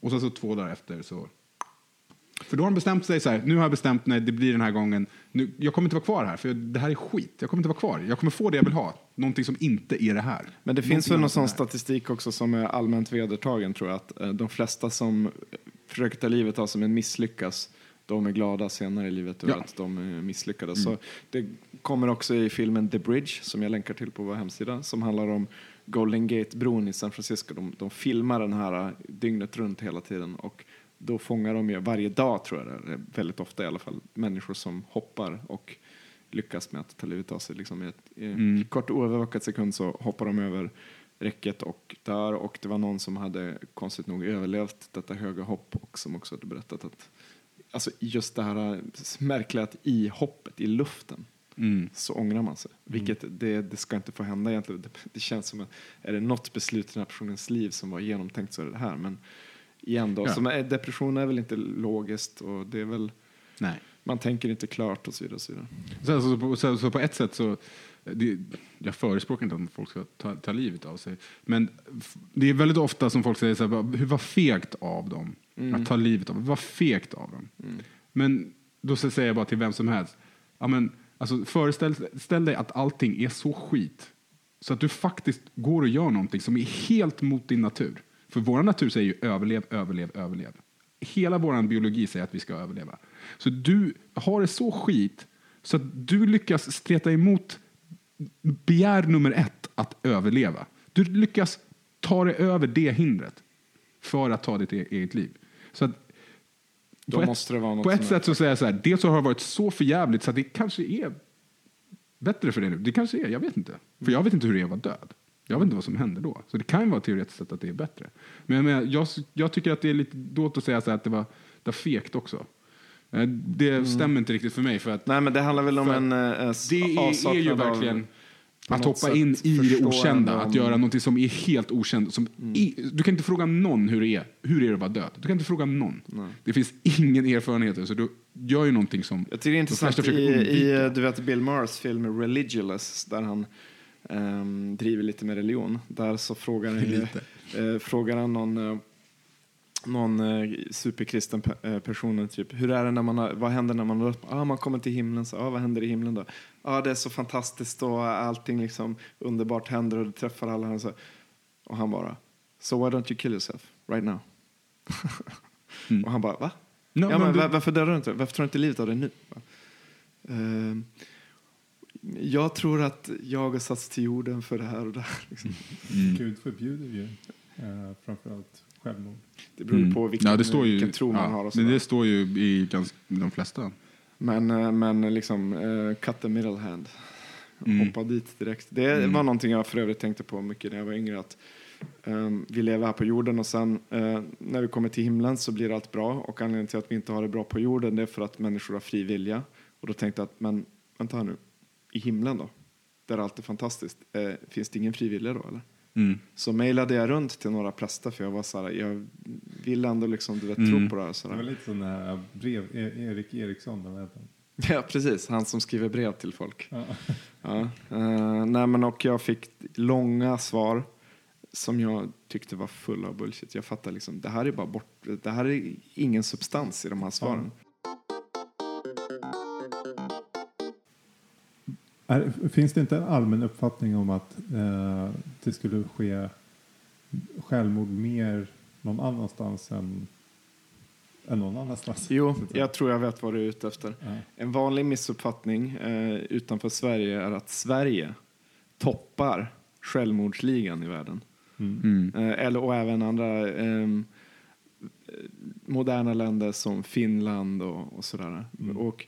Och sen så två dagar efter så... För då har de bestämt sig så här, nu har jag bestämt mig, det blir den här gången, nu, jag kommer inte vara kvar här för det här är skit. Jag kommer inte vara kvar, jag kommer få det jag vill ha. Någonting som inte är det här. Men det finns väl någon sån statistik också som är allmänt vedertagen tror jag. Att eh, de flesta som försöker ta livet av sig men misslyckas, de är glada senare i livet över Ja. att de eh, misslyckades. Så det kommer också i filmen The Bridge, som jag länkar till på vår hemsida, som handlar om Golden Gate-bron i San Francisco. De, de filmar den här eh, dygnet runt hela tiden och då fångar de ju varje dag, tror jag det är, väldigt ofta i alla fall, människor som hoppar och lyckas med att ta livet av sig. Liksom i ett en kort oövervakat sekund så hoppar de över räcket och dör. Och det var någon som hade konstigt nog överlevt detta höga hopp och som också hade berättat att alltså just det här märkliga att i hoppet, i luften, så ångrar man sig. Vilket det, det ska inte få hända egentligen. Det, det känns som att är det något beslut i den här personens liv som var genomtänkt så är det det här. Men igen då, Ja. som är, depression är väl inte logiskt och det är väl Nej. man tänker inte klart och så vidare. Och så vidare. Så, så, på, så, så på ett sätt så, det, jag förespråkar inte att folk ska ta, ta livet av sig. Men det är väldigt ofta som folk säger så här, "Vad- hur var fegt av dem att ta livet av Vad fegt av dem. Men då så säger jag bara till vem som helst, ja, men, alltså, föreställ ställ dig att allting är så skit så att du faktiskt går och gör någonting som är helt mot din natur. För vår natur säger ju överlev, överlev, överlev. Hela vår biologi säger att vi ska överleva. Så du har det så skit så att du lyckas streta emot begär nummer ett, att överleva. Du lyckas ta dig över det hindret för att ta ditt e- eget liv. Så att Då på ett, måste det vara något på ett sätt så säger jag så här, dels så har det varit så förjävligt så att det kanske är bättre för dig nu. Det kanske är, jag vet inte. För jag vet inte hur det är att vara död. Jag vet inte vad som hände då. Så det kan ju vara teoretiskt sett att det är bättre. Men jag, menar, jag, jag tycker att det är lite dåligt att säga så här att det var, det var fegt också. Eh, Det Mm. stämmer inte riktigt för mig. För att Nej, men det handlar väl om en eh, det är, är ju verkligen att hoppa in i det okända. Mm. Att göra något som är helt okänt. Som i, du kan inte fråga någon hur det är. Hur är det att vara död? Du kan inte fråga någon. Det finns ingen erfarenhet. Så du gör ju någonting som... Jag tycker det är intressant i, i undvika. du vet, Bill Murrays film Religious där han ehm, driver lite med religion. Där så frågar, han Lite. eh, frågar han någon, eh, någon eh, superkristen pe- eh, person typ, hur är det när man har, vad händer när man har ah, man kommer till himlen, så, ah, vad händer i himlen då? Ah, det är så fantastiskt och allting liksom underbart händer och du träffar alla. Och, så. och han bara, so why don't you kill yourself right now? Mm. Och han bara, va? No, ja, men du- va- varför dör du inte? Varför tar du inte livet av dig nu? Ehm, jag tror att jag har satts till jorden för det här och det här. Liksom. Mm. Gud förbjuder ju eh, framförallt självmord. Det beror Mm. på vilken, ja, det står ju, vilken tro man ja, har. Och sådär. det står ju i ganska, de flesta. men, eh, men liksom, uh, cut the middle hand. Mm. Hoppa dit direkt. Det Mm. var någonting jag för övrigt tänkte på mycket när jag var yngre. Att, ehm, vi lever här på jorden och sen eh, när vi kommer till himlen så blir allt bra. Och anledningen till att vi inte har det bra på jorden det är för att människor har fri vilja. Och då tänkte jag att, men vänta här nu, i himlen då? Där allt är fantastiskt. Eh, finns det ingen fri vilja då eller? Mm. Så mejlade jag runt till några präster för jag var så här, jag vill ändå liksom, du vet, Mm. tro på det här. Så Det var lite sån här brev, E- Erik Eriksson, vad heter han? Ja, precis. Han som skriver brev till folk. Ja. Ja. eh, nej, men och jag fick långa svar som jag tyckte var fulla av bullshit. Jag fattar liksom, det här är bara bort, det här är ingen substans i de här svaren. Är, finns det inte en allmän uppfattning om att eh, det skulle ske självmord mer någon annanstans än, än någon annanstans? Jo, jag tror jag vet vad du är ute efter. Ja. En vanlig missuppfattning eh, utanför Sverige är att Sverige toppar självmordsligan i världen. Mm. Mm. Eh, eller, och även andra ehm, eh, moderna länder som Finland och, och sådär. Mm. Och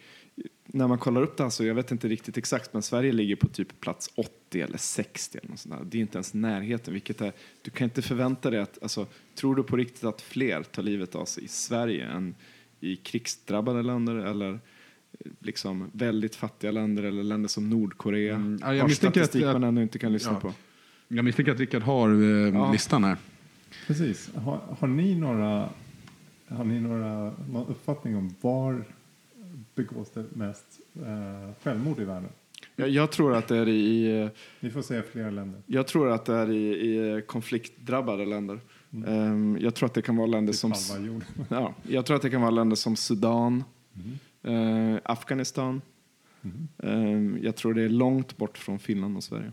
när man kollar upp det här så, jag vet inte riktigt exakt, men Sverige ligger på typ plats 80 eller 60 eller något sånt där. Det är inte ens närheten, vilket är, du kan inte förvänta dig att, alltså, tror du på riktigt att fler tar livet av sig i Sverige än i krigsdrabbade länder eller eh, liksom väldigt fattiga länder eller länder som Nordkorea Mm, ja, jag misstänker att- man ännu inte kan lyssna Ja. på. Jag misstänker att Rickard har eh, Ja. listan här. Precis. Har, har ni några har ni några, någon uppfattning om var begås det mest eh, självmord i världen? Jag, jag tror att det är i eh, Ni får säga flera länder. Jag tror att det är i, i konfliktdrabbade länder. Mm. Ehm, jag tror att det kan vara länder Typ som... Ja, jag tror att det kan vara länder som Sudan, Mm. eh, Afghanistan. Mm. Ehm, jag tror det är långt bort från Finland och Sverige.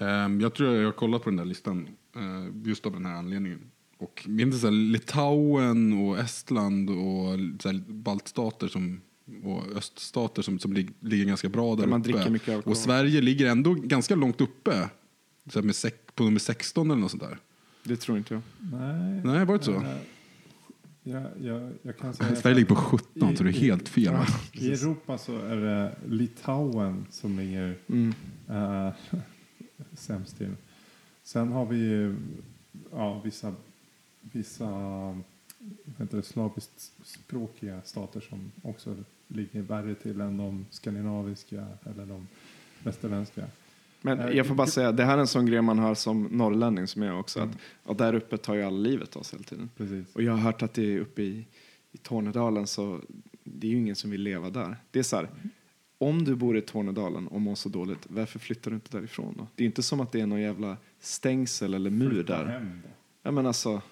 Ehm, jag tror jag har kollat på den där listan eh, just av den här anledningen. Och så här, Litauen och Estland och så baltstater som, och öststater som, som lig, ligger ganska bra där Där man uppe. dricker mycket alkohol. och Sverige ligger ändå ganska långt uppe. Så med sek, på nummer 16 eller något sånt där. Det tror inte jag. Nej. Nej, var det så? Eh, Jag, jag, kan säga Sverige ligger på 17 så det är helt fel. va? I Europa så är det Litauen som ligger Mm. uh, sämst till. Sen har vi ju ja, vissa, vissa heter det, slaviskt språkiga stater som också ligger värre till än de skandinaviska eller de västerländska. Men Eh, jag får bara säga, det här är en sån grej man hör som norrlänning som jag också. Mm. Att, att där uppe tar ju alla livet av sig hela tiden. Precis. Och jag har hört att det är uppe i, i Tornedalen så det är ju ingen som vill leva där. Det är så här, om du bor i Tornedalen och mår så dåligt, varför flyttar du inte därifrån då? Det är inte som att det är någon jävla stängsel eller mur Flytta där. hem då. Ja men alltså,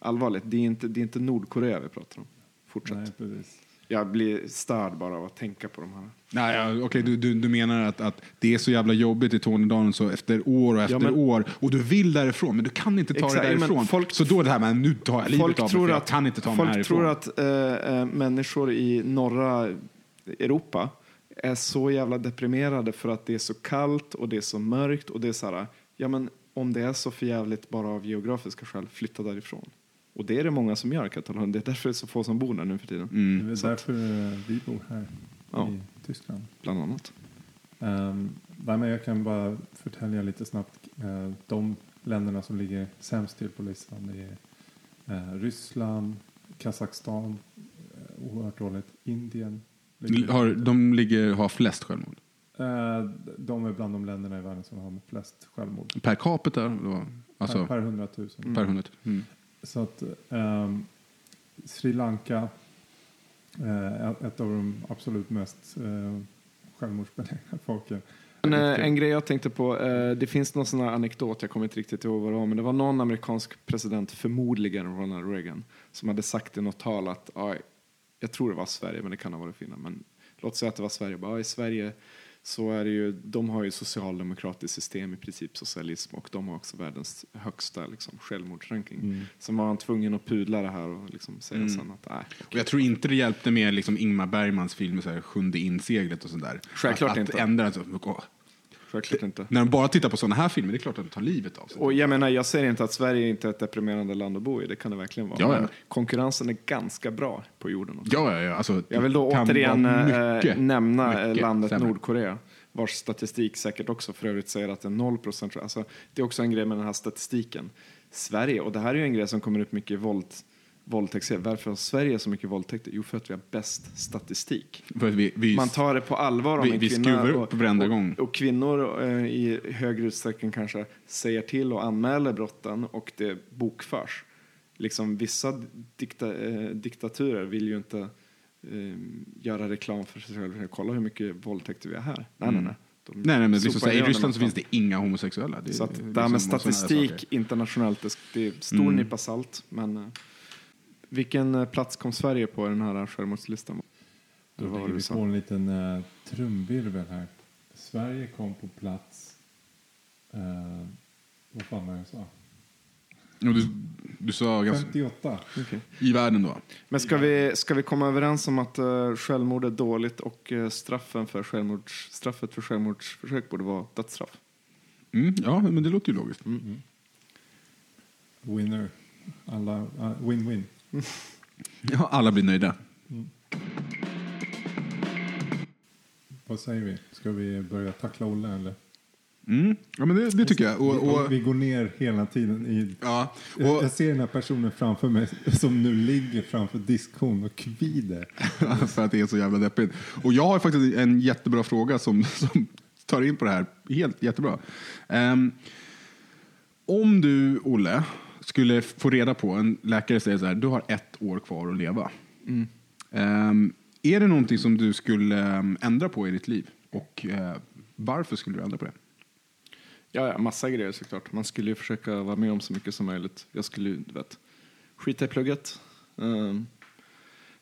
allvarligt, det är inte, det är inte Nordkorea vi pratar om. Fortsätt. Nej, precis. Jag blir störd bara av att tänka på de här. Nej, ja, okej, du, du, du menar att, att det är så jävla jobbigt i Tornedalen så efter år och efter men- år och du vill därifrån men du kan inte ta Exakt, dig därifrån. folk- så då är det här med nu tar jag livet Folk av mig jag kan inte ta mig Folk härifrån. tror att eh, människor i norra Europa är så jävla deprimerade för att det är så kallt och det är så mörkt och det är så här, ja men om det är så förjävligt bara av geografiska skäl, flytta därifrån. Och det är det många som gör i Katalonien, det är därför det är så få som bor där nu för tiden, Det Mm. är Så att- därför eh, vi bor här Ja. i Tyskland. bland annat. Um, nej, jag kan bara förtälja lite snabbt. eh, de länderna som ligger sämst till på listan det är eh, Ryssland, Kazakstan, uh, oerhört dåligt, Indien. ligger- Har, de ligger, har flest självmord. Eh, de är bland de länderna i världen som har flest självmord. Per capita? Då, alltså per, per 100 000. Mm. per hundra. Mm. Så att ehm, Sri Lanka, Eh, ett- ett av de absolut mest eh, självmordsbenägna folken. En, eh, en grej jag tänkte på, eh, det finns någon sån här anekdot, jag kommer inte riktigt ihåg vad det var, men det var någon amerikansk president, förmodligen Ronald Reagan, som hade sagt i något tal att, ja, jag tror det var Sverige, men det kan ha varit Finland, men låt säga att det var Sverige, bara, ja, i Sverige så är det ju, de har ju socialdemokratiskt system, i princip socialism, och de har också världens högsta liksom, självmordsranking. Så var han tvungen att pudla det här och liksom säga sen att, nej, Och jag tror inte det hjälpte med liksom Ingmar Bergmans film så här, Sjunde inseglet och sådär. Självklart att, att inte. Ändra, alltså. Självklart inte. När de bara tittar på sådana här filmer, det är klart att de tar livet av sig. Och jag menar, jag säger inte att Sverige inte är ett deprimerande land att bo i, det kan det verkligen vara. Ja, ja. Men konkurrensen är ganska bra på jorden. också. Ja, ja, ja. Alltså, Jag vill då återigen eh, mycket, nämna eh, mycket landet sämre. Nordkorea, vars statistik säkert också för övrigt säger att det är 0 procent. Alltså, det är också en grej med den här statistiken. Sverige, och det här är ju en grej som kommer upp mycket i våld, våldtäkter. Varför har Sverige så mycket våldtäkter? Jo, för att vi har bäst statistik. Vi, vi, Man tar det på allvar om vi- en vi kvinna skruvar upp varenda och, gång. och kvinnor eh, i högre utsträckning kanske säger till och anmäler brotten och det bokförs. Liksom vissa dikta, eh, diktaturer vill ju inte eh, göra reklam för sig själva. Kolla hur mycket våldtäkter vi har här. Nej, nej, nej. De Mm. nej, nej, men liksom, så I Ryssland så finns det inga homosexuella. Det, Så att är det här liksom med statistik internationellt, det, det är stor Mm. nypa salt. Men eh, vilken eh, plats kom Sverige på i den här självmordslistan? Då Det var vi på en liten uh, trumvirvel här. Sverige kom på plats... Uh, vad fan var det jag sa? Ja, du, du sa ganska, 58. Okej. i världen då? Men ska vi, ska vi komma överens om att uh, självmord är dåligt och uh, straffen för självmords, straffet för självmordsförsök borde vara dödsstraff? Mm, ja, men det låter ju logiskt. Winner. Alla... Uh, Win-win. Ja, alla blir nöjda. Vad säger vi? Ska vi börja tackla Olle eller? Mm. Ja, men det, det tycker jag. Och, och, Vi går ner hela tiden i... ja, Jag och, jag ser den här personen framför mig som nu ligger framför diskhon och kvider. för att det är så jävla deppigt. Och jag har faktiskt en jättebra fråga som, som tar in på det här. Helt jättebra. Ehm, om du, Olle, skulle få reda på, en läkare säger så här, du har ett år kvar att leva. Ehm, är det någonting som du skulle ehm, ändra på i ditt liv? Och eh, varför skulle du ändra på det? Ja, ja, massa grejer såklart. Man skulle ju försöka vara med om så mycket som möjligt. Jag skulle ju, vet, skita i plugget, ehm,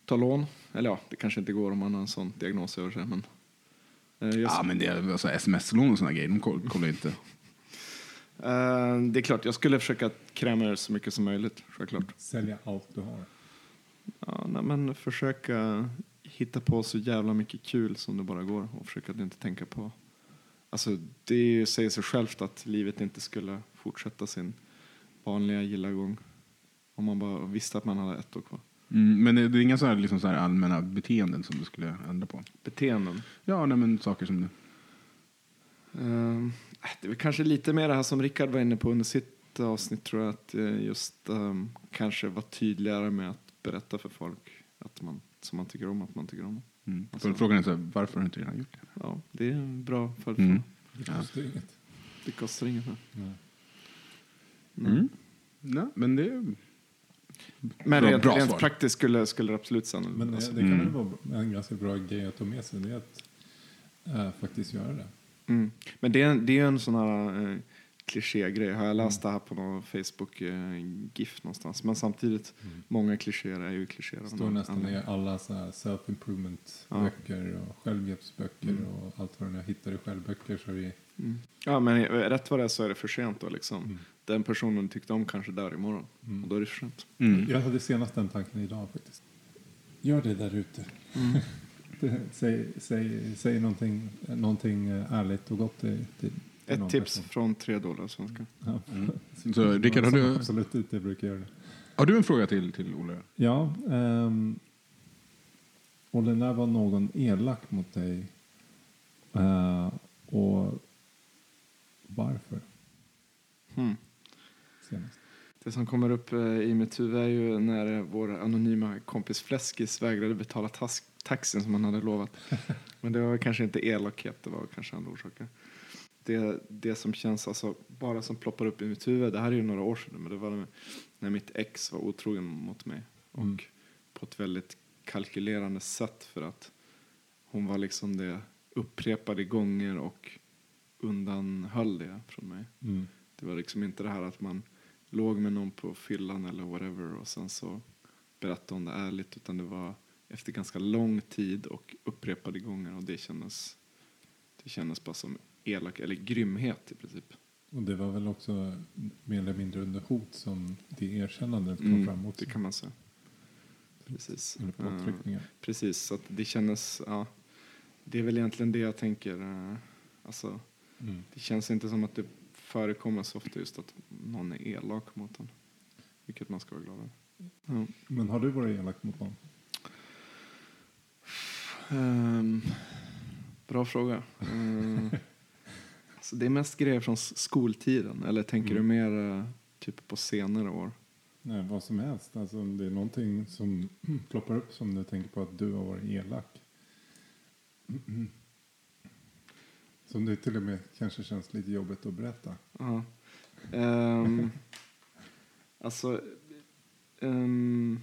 ta lån. Eller ja, det kanske inte går om man har en sån diagnos över sig. Men, jag, Ja, men det är alltså, sms-lån och såna grejer, de koll- kollar inte. Eh, det är klart, jag skulle försöka kräma ur så mycket som möjligt, självklart. Sälja allt du har. Ja, nej, men försöka hitta på så jävla mycket kul som det bara går och försöka att inte tänka på... Alltså, det säger sig självt att livet inte skulle fortsätta sin vanliga gilla gång om man bara visste att man hade ett år kvar. Mm, men det är inga så här, liksom så här allmänna beteenden som du skulle ändra på? Beteenden. Ja, nej, men saker som du... Ehm, det är kanske lite mer det här som Rickard var inne på under sitt avsnitt tror jag att eh, just ehm, kanske vara tydligare med att berätta för folk att man, som man tycker om att man tycker om. Mm. Alltså- För Frågan är så här, varför har du inte redan gjort det? Ja, det är en bra följdfråga. Mm. Det kostar ju inget. Det kostar inget. här. Nej. Mm. Nej, men det... Men Bra- rent, bra rent praktiskt skulle, skulle det absolut sannolikt Men det, alltså. det kan Mm. väl vara en ganska bra grej att ta med sig. Det är att äh, faktiskt göra det. Mm. Men det är, det är en sån här eh, klichégrej. Har jag läst det här på någon Facebook-GIF någonstans. Men samtidigt, många klichéer är ju klichéer. Det står nästan i alla så här self-improvement Ja. och självhjälpsböcker och allt vad det är. Hittar du självböcker så är det Mm. Ja, men eh, rätt vad det är så är det för sent då liksom. Mm. Den personen tyckte om kanske där imorgon. Och då är det för sent. Mm. Jag hade senast den tanken idag faktiskt. Gör det där ute. Mm. Säg, säg, säg någonting, någonting eh, ärligt och gott till, till Ett tips person. från tre dollar svenska. Ja. Så, Rickard, har du, Absolut inte brukar göra det. har du en fråga till, till Olle? Ja. Um, Olle, när var någon elak mot dig? Eh, och varför Mm. senast? Det som kommer upp eh, i mitt huvud är ju när vår anonyma kompis Fläskis vägrade betala tas- taxin som han hade lovat. Men det var kanske inte elakhet, det var kanske andra orsaker. Det, det som känns, alltså, bara som ploppar upp i mitt huvud, det här är ju några år sedan, men det var när mitt ex var otrogen mot mig. Och Mm. på ett väldigt kalkylerande sätt för att hon var liksom det upprepade gånger och undanhöll det från mig. Mm. Det var liksom inte det här att man låg med någon på fyllan eller whatever och sen så berättade hon det ärligt utan det var efter ganska lång tid och upprepade gånger och det kändes det kändes bara som elak eller grymhet i princip. Och det var väl också mer eller mindre under hot som det erkännandet kom Mm, fram också. det kan man säga. Precis. Eller påtryckningar. Precis, så att det kändes, ja, det är väl egentligen det jag tänker. eh, Alltså, Mm. det känns inte som att det förekommer så ofta just att någon är elak mot en. Vilket man ska vara glad över. Ja. Men har du varit elak mot någon? Ehm, bra fråga. Uh, så det är mest grejer från skoltiden, eller tänker Mm. du mer eh, typ på senare år? Nej, vad som helst. Alltså, om det är någonting som ploppar upp som du tänker på att du har varit elak. Mm. Som det till och med kanske känns lite jobbigt att berätta. Ja. Ehm, alltså, ehm,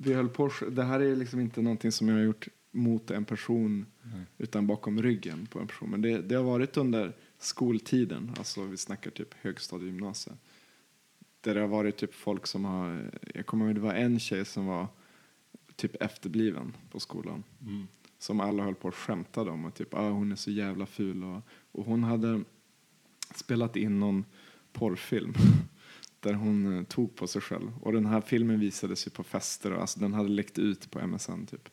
vi höll på, det här är liksom inte någonting som jag har gjort mot en person Nej. utan bakom ryggen på en person. Men det, det har varit under skoltiden, alltså vi snackar typ högstadie gymnasiet. Där det har varit typ folk som har, jag kommer ihåg det var en tjej som var typ efterbliven på skolan. Mm. Som alla höll på och skämtade om och typ ah, hon är så jävla ful och, och hon hade spelat in någon porrfilm där hon eh, tog på sig själv. Och den här filmen visades ju på fester och alltså den hade läckt ut på MSN typ.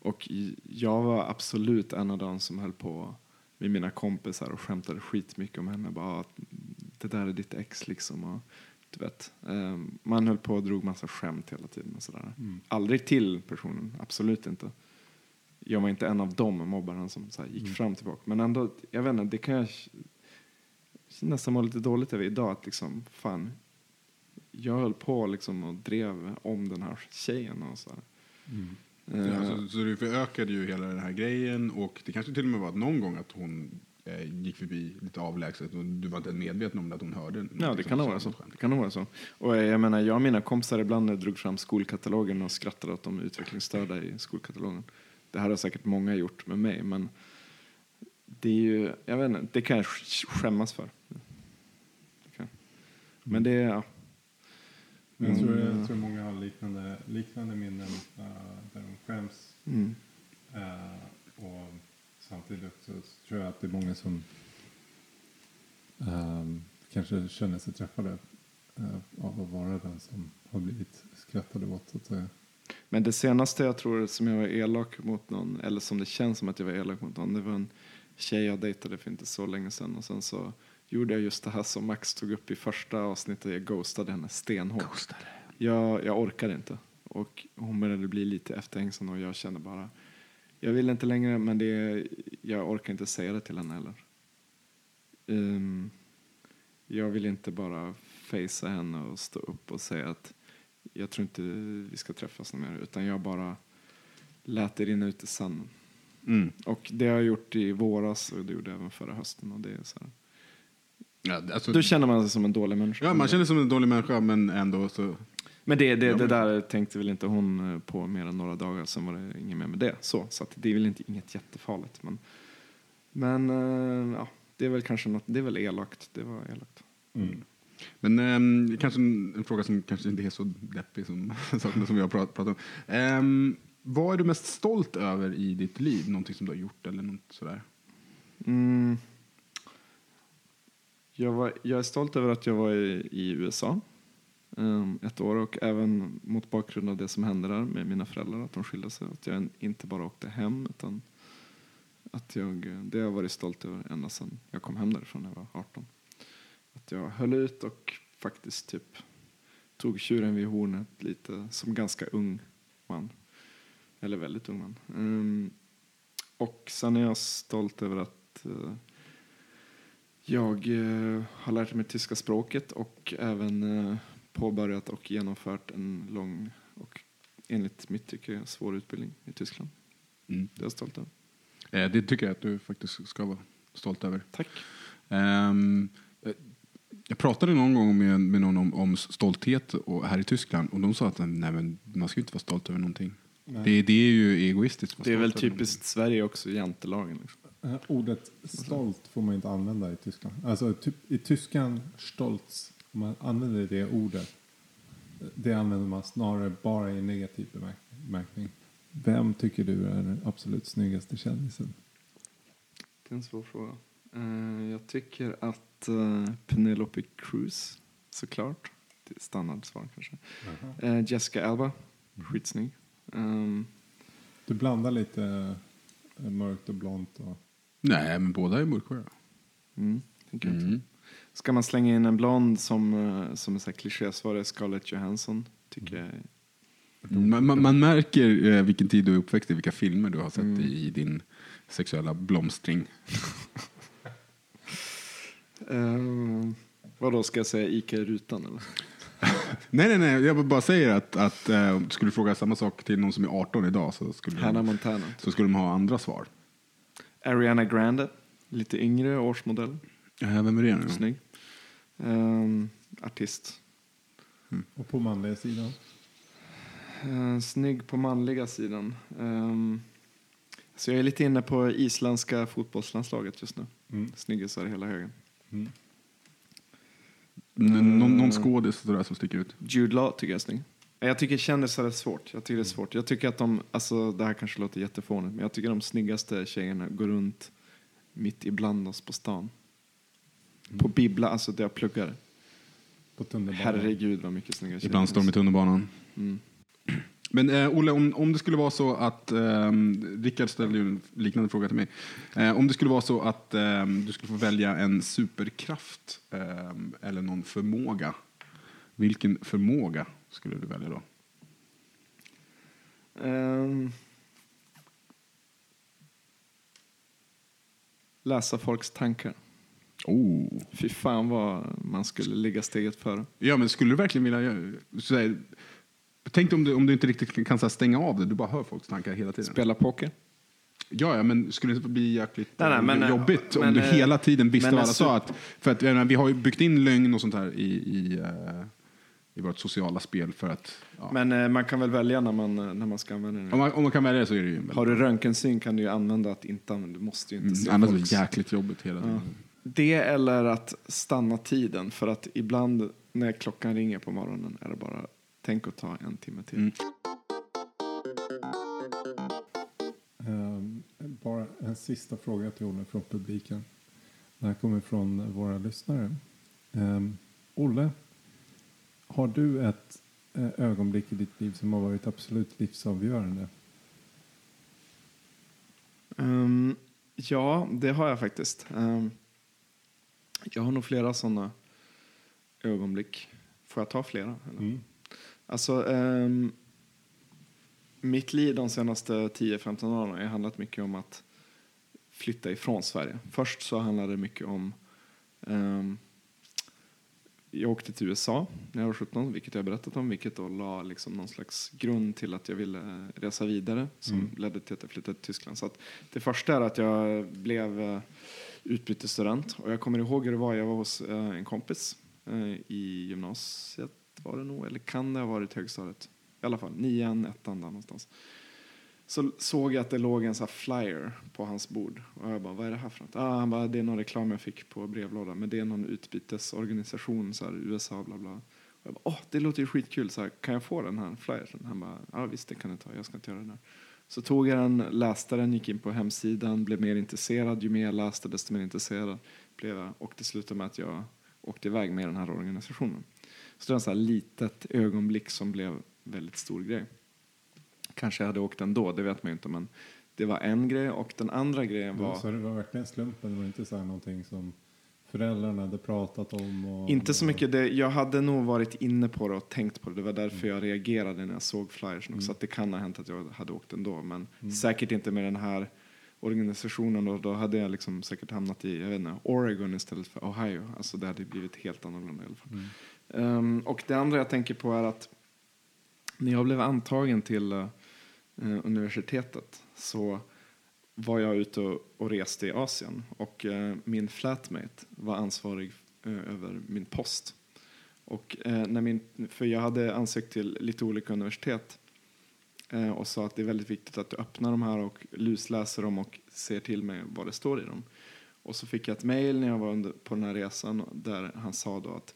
Och jag var absolut en av dem som höll på med mina kompisar och skämtade skitmycket om henne. Bara, ah, det där är ditt ex liksom. Och, du vet, eh, man höll på och drog massa skämt hela tiden och sådär. Mm. Aldrig till personen, absolut inte. Jag var inte en av de mobbarna som gick Mm. fram och tillbaka. Men ändå, jag vet inte, det kan jag nästan må lite dåligt över idag. Att liksom, fan, jag höll på liksom och drev om den här tjejen och så. Mm. Eh, Ja, så, så du förökade ju hela den här grejen och det kanske till och med var att någon gång att hon eh, gick förbi lite avlägset och du var inte medveten om att hon hörde. Ja, det kan vara så. skämt. Det kan vara så. Och jag menar, jag och mina kompisar ibland drog fram skolkatalogen och skrattade åt de utvecklingsstörda i skolkatalogen. Det här har säkert många gjort med mig, men det är ju, jag vet inte, det kan jag sk- skämmas för. Men det är, ja. Men jag, tror, Mm. jag tror många har liknande, liknande minnen eh, där de skäms. Mm. Eh, och samtidigt så tror jag att det är många som ehm, kanske känner sig träffade eh, av att vara den som har blivit skrattade åt. Så att säga. Men det senaste jag tror som jag var elak mot någon, eller som det känns som att jag var elak mot någon, det var en tjej jag dejtade för inte så länge sedan och sen så gjorde jag just det här som Max tog upp i första avsnittet, jag ghostade henne stenhårt. Jag, jag orkade inte och hon började bli lite efterhängsen och jag kände bara, jag vill inte längre men det, jag orkar inte säga det till henne heller. Ehm, jag vill inte bara facea henne och stå upp och säga att jag tror inte vi ska träffas mer utan jag bara lät det rinna ut i sanden. Mm. Och det har jag gjort i våras och det gjorde jag även förra hösten. Och det är så här. Ja, alltså, Då känner man sig som en dålig människa. ja, man känner sig som en dålig människa men ändå så... Men det, det, Ja, det där tänkte väl inte hon eh, på mer än några dagar, sen var det inget mer med det. Så, så att det är väl inte, inget jättefarligt. Men, men eh, ja, det är väl kanske något, det är väl elakt. Det var elakt. Mm. Men ehm, kanske en, en fråga som kanske inte är så deppig som sakerna som vi har prat, pratat om. Ehm, vad är du mest stolt över i ditt liv? Någonting som du har gjort eller något sådär? Mm. Jag, var, jag är stolt över att jag var i, i USA um, ett år och även mot bakgrund av det som hände där med mina föräldrar, att de skilde sig. Att jag inte bara åkte hem utan att jag, det har jag varit stolt över ända sedan jag kom hem därifrån när jag var 18. Att jag höll ut och faktiskt typ tog tjuren vid hornet lite som ganska ung man. Eller väldigt ung man. Um, och sen är jag stolt över att uh, jag eh, har lärt mig tyska språket och även eh, påbörjat och genomfört en lång och enligt mitt tycke svår utbildning i Tyskland. Mm. Det är jag stolt över. Eh, det tycker jag att du faktiskt ska vara stolt över. Tack. Eh, Jag pratade någon gång med, med någon om, om stolthet och, här i Tyskland och de sa att nej, men man ska inte vara stolt över någonting. Det, det är ju egoistiskt. Det är väl typiskt Sverige också, jantelagen. Liksom. Eh, Ordet stolt får man inte använda i Tyskland. Alltså typ, i tyskan stolz, om man använder det ordet, det använder man snarare bara i negativ bemärk- bemärkning. Vem tycker du är den absolut snyggaste kändisen? Det är en svår fråga. Eh, jag tycker att uh, Penelope Cruz, såklart. Standardsvar kanske. Eh, Jessica Alba, skitsnygg. Um, Du blandar lite eh, mörkt och blont och... Nej, men båda är mörkhåriga. mm, tänker jag Mm. Ska man slänga in en blond som, uh, som är så här klichésvar är Scarlett Johansson. Tycker jag är Man, man, man märker eh, vilken tid du är uppväxt i, vilka filmer du har sett Mm. i, din sexuella blomstring. Uh, vad då ska jag säga Ica-rutan eller? Nej, nej, nej, jag bara säger att, att eh, skulle du fråga samma sak till någon som är 18 idag så skulle, Hannah de, Montana. så skulle de ha andra svar. Ariana Grande, lite yngre årsmodell. Äh, vem är det nu? Snygg. Ehm, artist. Och på manliga sidan? Uh, snygg på manliga sidan. Um, så jag är lite inne på isländska fotbollslandslaget just nu. Mm. Snyggisar i hela högen. Mm. N- någon, någon skådis som sticker ut? Jude Law tycker jag är snygg. Jag tycker kändisar är svårt. Jag tycker det är svårt. Jag tycker att de, alltså det här kanske låter jättefånigt, men jag tycker de snyggaste tjejerna går runt mitt ibland oss på stan. På bibbla, alltså där jag pluggar. På tunnelbanan? Herregud vad mycket snygga tjejer. Ibland står de i tunnelbanan. Mm. Men eh, Olle, om, om det skulle vara så att, eh, Rickard ställde ju en liknande fråga till mig. Eh, om det skulle vara så att eh, du skulle få välja en superkraft eh, eller någon förmåga. Vilken förmåga skulle du välja då? Ehm. läsa folks tankar. Oh. Fy fan vad man skulle ligga steget före. Ja, men skulle du verkligen vilja göra så här, Tänk om du, om du inte riktigt kan, kan så här, stänga av det, du bara hör folks tankar hela tiden. Spela poker. Ja, ja, men skulle det inte bli jäkligt Nej, nej, eh, men, jobbigt men, om du eh, hela tiden visste vad alla en sa? Att, för att, menar, vi har ju byggt in lögn och sånt här i, i, eh, i vårt sociala spel för att... Ja. Men eh, man kan väl välja när man, eh, när man ska använda om, det. man, om man kan välja så är det ju Har du röntgensyn kan du ju använda att inte använda. Du måste ju inte se Mm, annars är folks... det jäkligt jobbigt hela tiden. Det eller att stanna tiden. För att ibland när klockan ringer på morgonen är det bara tänk att ta en timme till. Mm. Ehm, bara en sista fråga till Olle från publiken. Det här kommer från våra lyssnare. Ehm, Olle, har du ett eh, ögonblick i ditt liv som har varit absolut livsavgörande? Ehm, ja, det har jag faktiskt. Ehm, jag har nog flera sådana ögonblick. Får jag ta flera? Eller? Mm. Alltså, ehm, mitt liv de senaste 10-15 åren har handlat mycket om att flytta ifrån Sverige. Först så handlade det mycket om... ehm, jag åkte till USA när jag var 17, vilket jag har berättat om, vilket då la liksom någon slags grund till att jag ville resa vidare, som Mm. ledde till att jag flyttade till Tyskland. Så att det första är att jag blev eh, utbytesstudent och jag kommer ihåg hur det var, jag var hos eh, en kompis eh, i gymnasiet var det nog, eller kan det ha varit högstadiet? I alla fall, nian, ettan där någonstans. Så såg jag att det låg en så här flyer på hans bord. Och jag bara, vad är det här för något? Ah, han bara, det är någon reklam jag fick på brevlådan. Men det är någon utbytesorganisation, så här, USA, bla bla. Och jag bara, åh, oh, det låter ju skitkul. Så här, kan jag få den här flyern? Han bara, ja ah, visst det kan du ta, jag ska inte göra det där. Så tog jag den, läste den, gick in på hemsidan, blev mer intresserad. Ju mer jag läste, desto mer intresserad blev jag. Och det slutade med att jag åkte iväg med den här organisationen. Så det var en sån här litet ögonblick som blev väldigt stor grej. Kanske jag hade åkt ändå, det vet man ju inte. Men det var en grej och den andra grejen var... Så det var verkligen slumpen? Det var inte så här någonting som föräldrarna hade pratat om? Och, Inte så mycket. Det, jag hade nog varit inne på det och tänkt på det. Det var därför jag reagerade när jag såg flyersen också. Att det kan ha hänt att jag hade åkt ändå. Men säkert inte med den här organisationen. Då, då hade jag liksom säkert hamnat i jag vet inte, Oregon istället för Ohio. Alltså det hade blivit helt annorlunda i alla fall. Ehm, och det andra jag tänker på är att när jag blev antagen till eh, universitetet så var jag ute och, och reste i Asien och eh, min flatmate var ansvarig eh, över min post. Och, eh, när min, för jag hade ansökt till lite olika universitet eh, och sa att det är väldigt viktigt att du öppnar de här och lusläser dem och ser till mig vad det står i dem. Och så fick jag ett mejl när jag var under, på den här resan där han sa då att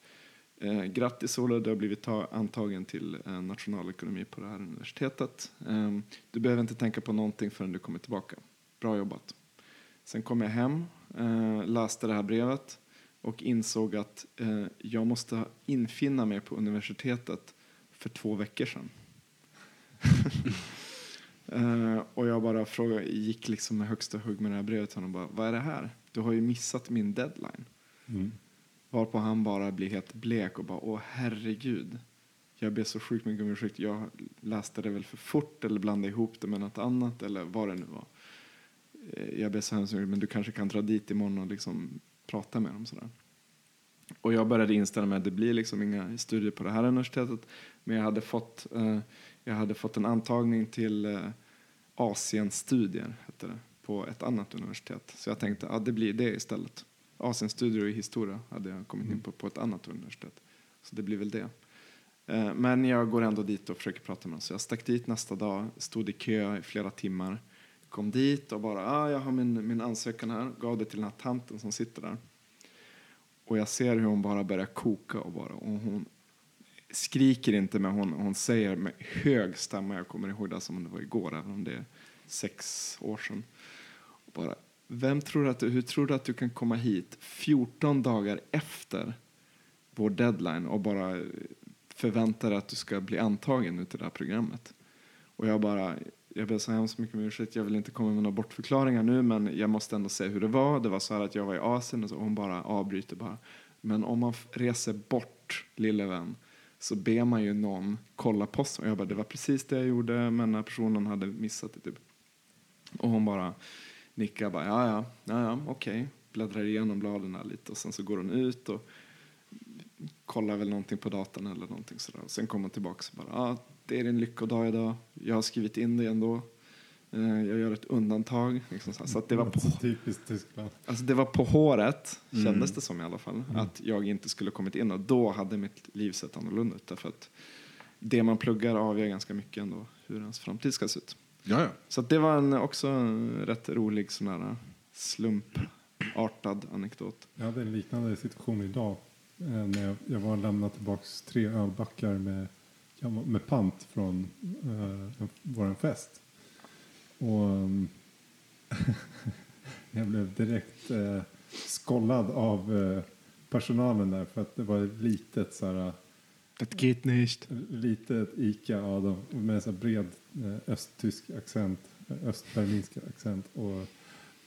eh, grattis Ola, du har blivit ta, antagen till eh, nationalekonomi på det här universitetet. Eh, du behöver inte tänka på någonting förrän du kommer tillbaka. Bra jobbat. Sen kom jag hem, eh, läste det här brevet och insåg att eh, jag måste infinna mig på universitetet för två veckor sedan. Eh, och jag bara frågade, gick liksom med högsta hugg med det här brevet till honom. Bara, Vad är det här? Du har ju missat min deadline. Mm. Varpå han bara blir helt blek och bara, åh herregud. Jag ber så sjukt mycket om ursäkt. Jag läste det väl för fort eller blandade ihop det med något annat eller vad det nu var. Eh, jag ber så hemskt mycket, men du kanske kan dra dit imorgon och liksom prata med dem sådär. Och jag började inställa mig att det blir liksom inga studier på det här universitetet. Men jag hade fått, eh, jag hade fått en antagning till eh, Asienstudier, hette det, på ett annat universitet. Så jag tänkte att det blir det istället. Asienstudier i historia hade jag kommit in på på ett annat universitet. Så det blir väl det. Eh, Men jag går ändå dit och försöker prata med dem. Så jag stack dit nästa dag, stod i kö i flera timmar. Kom dit och bara, ah, jag har min, min ansökan här. Gav det till den här tanten som sitter där. Och jag ser hur hon bara börjar koka och bara, och hon skriker inte men hon, hon säger med hög stämma, jag kommer ihåg det som om det var igår, även om det är sex år sedan. Och bara, vem tror att du, hur tror du att du kan komma hit 14 dagar efter vår deadline och bara förvänta dig att du ska bli antagen ut i det här programmet? Och jag bara, jag ber så hemskt mycket om ursäkt, jag vill inte komma med några bortförklaringar nu men jag måste ändå säga hur det var. Det var så här att jag var i Asien och så, och hon bara avbryter bara. Men om man reser bort, lille vän, så ber man ju någon kolla posten. Och jag bara, det var precis det jag gjorde men den här personen hade missat det typ. Och hon bara nickar bara, ja ja, ja, ja okej. Bläddrar igenom bladen här lite och sen så går hon ut och kollar väl någonting på datorn eller någonting sådär. Och sen kommer hon tillbaka och bara, ja, det är din lyckodag idag. Jag har skrivit in det ändå. Eh, Jag gör ett undantag. Liksom så att det var på Så typiskt Tyskland. Alltså det var på håret, kändes det som i alla fall, att jag inte skulle kommit in och då hade mitt liv sett annorlunda ut. Därför att det man pluggar avgör ganska mycket ändå hur ens framtid ska se ut. Ja, ja. Så att det var en, också en rätt rolig sån här slumpartad anekdot. Jag hade en liknande situation idag. eh, När jag, jag var och lämnade tillbaka tre ölbackar med, med pant från uh, vår fest. Och um, jag blev direkt uh, skollad av uh, personalen där för att det var ett litet så här, Det geht nicht. litet Ica ja, de- med så bred eh, östtysk accent, eh, östberlinsk accent och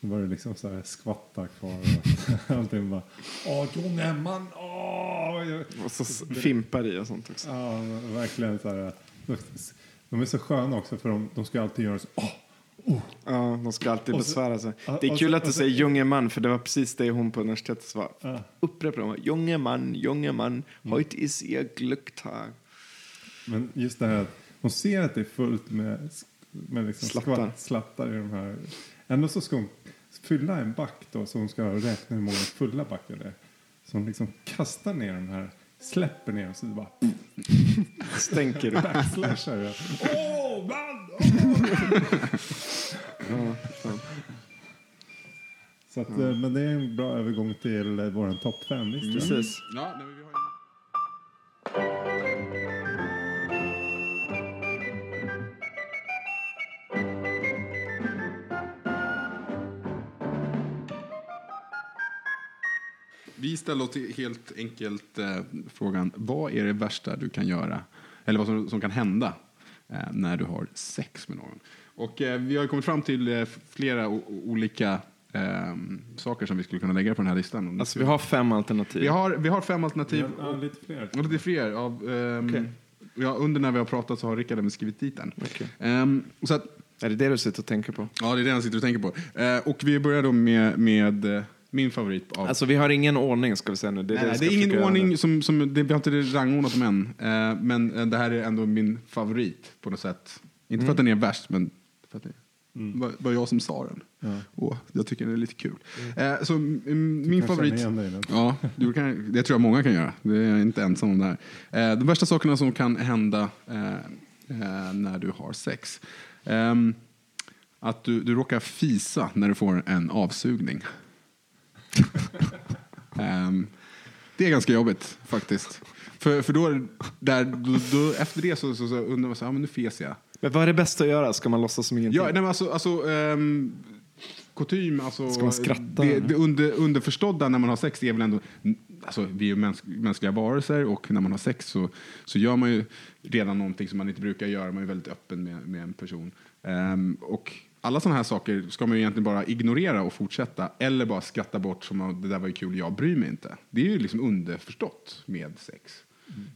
då var det liksom så här skvattar kvar och allting bara Åh, junge man, åh! Och så fimpar i och sånt också. Ja, verkligen så här. De är så sköna också för de, de ska alltid göra så åh, oh. Ja, de ska alltid Och så- besvära sig. Det är och kul så- att du och säger junge man, för det var precis det hon på universitetet sa. Ja. Upprepar de, junge man, junge man, heute ist ihr Glücktag. Men just det här att hon ser att det är fullt med, med liksom Slattar. skvatt- slattar i de här. Ändå så ska hon fylla en back då så hon ska räkna hur många fulla backar det är. Så hon liksom kastar ner de här, släpper ner dem så bara Stänker upp. backslashar. Åh, man! Ja, fan. Så att, eh, Men det är en bra övergång till eh, vår topp fem-lista. Precis. ja nej, vi har ju... Vi ställer oss helt enkelt eh, frågan, vad är det värsta du kan göra? Eller vad som, som kan hända när du har sex med någon? Och eh, vi har kommit fram till eh, flera olika eh, saker som vi skulle kunna lägga på den här listan. Alltså vi har fem alternativ. vi, har, vi har fem alternativ. Ja, ja, lite fler. Och lite fler. Av, ehm, Okej. ja, under när vi har pratat så har Rickard även skrivit dit den. Okej. Ehm, så att, Är det det du sitter och tänker på? ja, det är det han sitter och tänker på. Eh, och vi börjar då med, med eh, min favorit. Av, Alltså vi har ingen ordning ska vi säga nu. Det är, Nej, det, det, är ingen ordning, som, som, det, vi har inte rangordnat dem än. Eh, men eh, det här är ändå min favorit på något sätt. Inte för att den är värst, men för att det Det var, var jag som sa den. Ja. Och jag tycker den är lite kul. Eh, så mm, min favorit... dig. Ja, du kan, det tror jag många kan göra. Det är jag inte ensam om det här. Eh, de värsta sakerna som kan hända eh, eh, när du har sex. Ehm, att du, du råkar fisa när du får en avsugning. Ehm, det är ganska jobbigt faktiskt. För, för då, där, då, då, efter det så, så, så undrar man så här, ja, men nu fes jag. Men vad är det bästa att göra? Ska man låtsas som ingenting? Ja, nej, men alltså, alltså um, kutym, alltså, Ska man skratta, Det, det under, underförstådda när man har sex är väl ändå, alltså vi är ju mäns, mänskliga varelser och när man har sex så, så gör man ju redan någonting som man inte brukar göra, man är väldigt öppen med, med en person. Ehm, och alla sådana här saker ska man ju egentligen bara ignorera och fortsätta eller bara skratta bort som att det där var ju kul, jag bryr mig inte. Det är ju liksom underförstått med sex.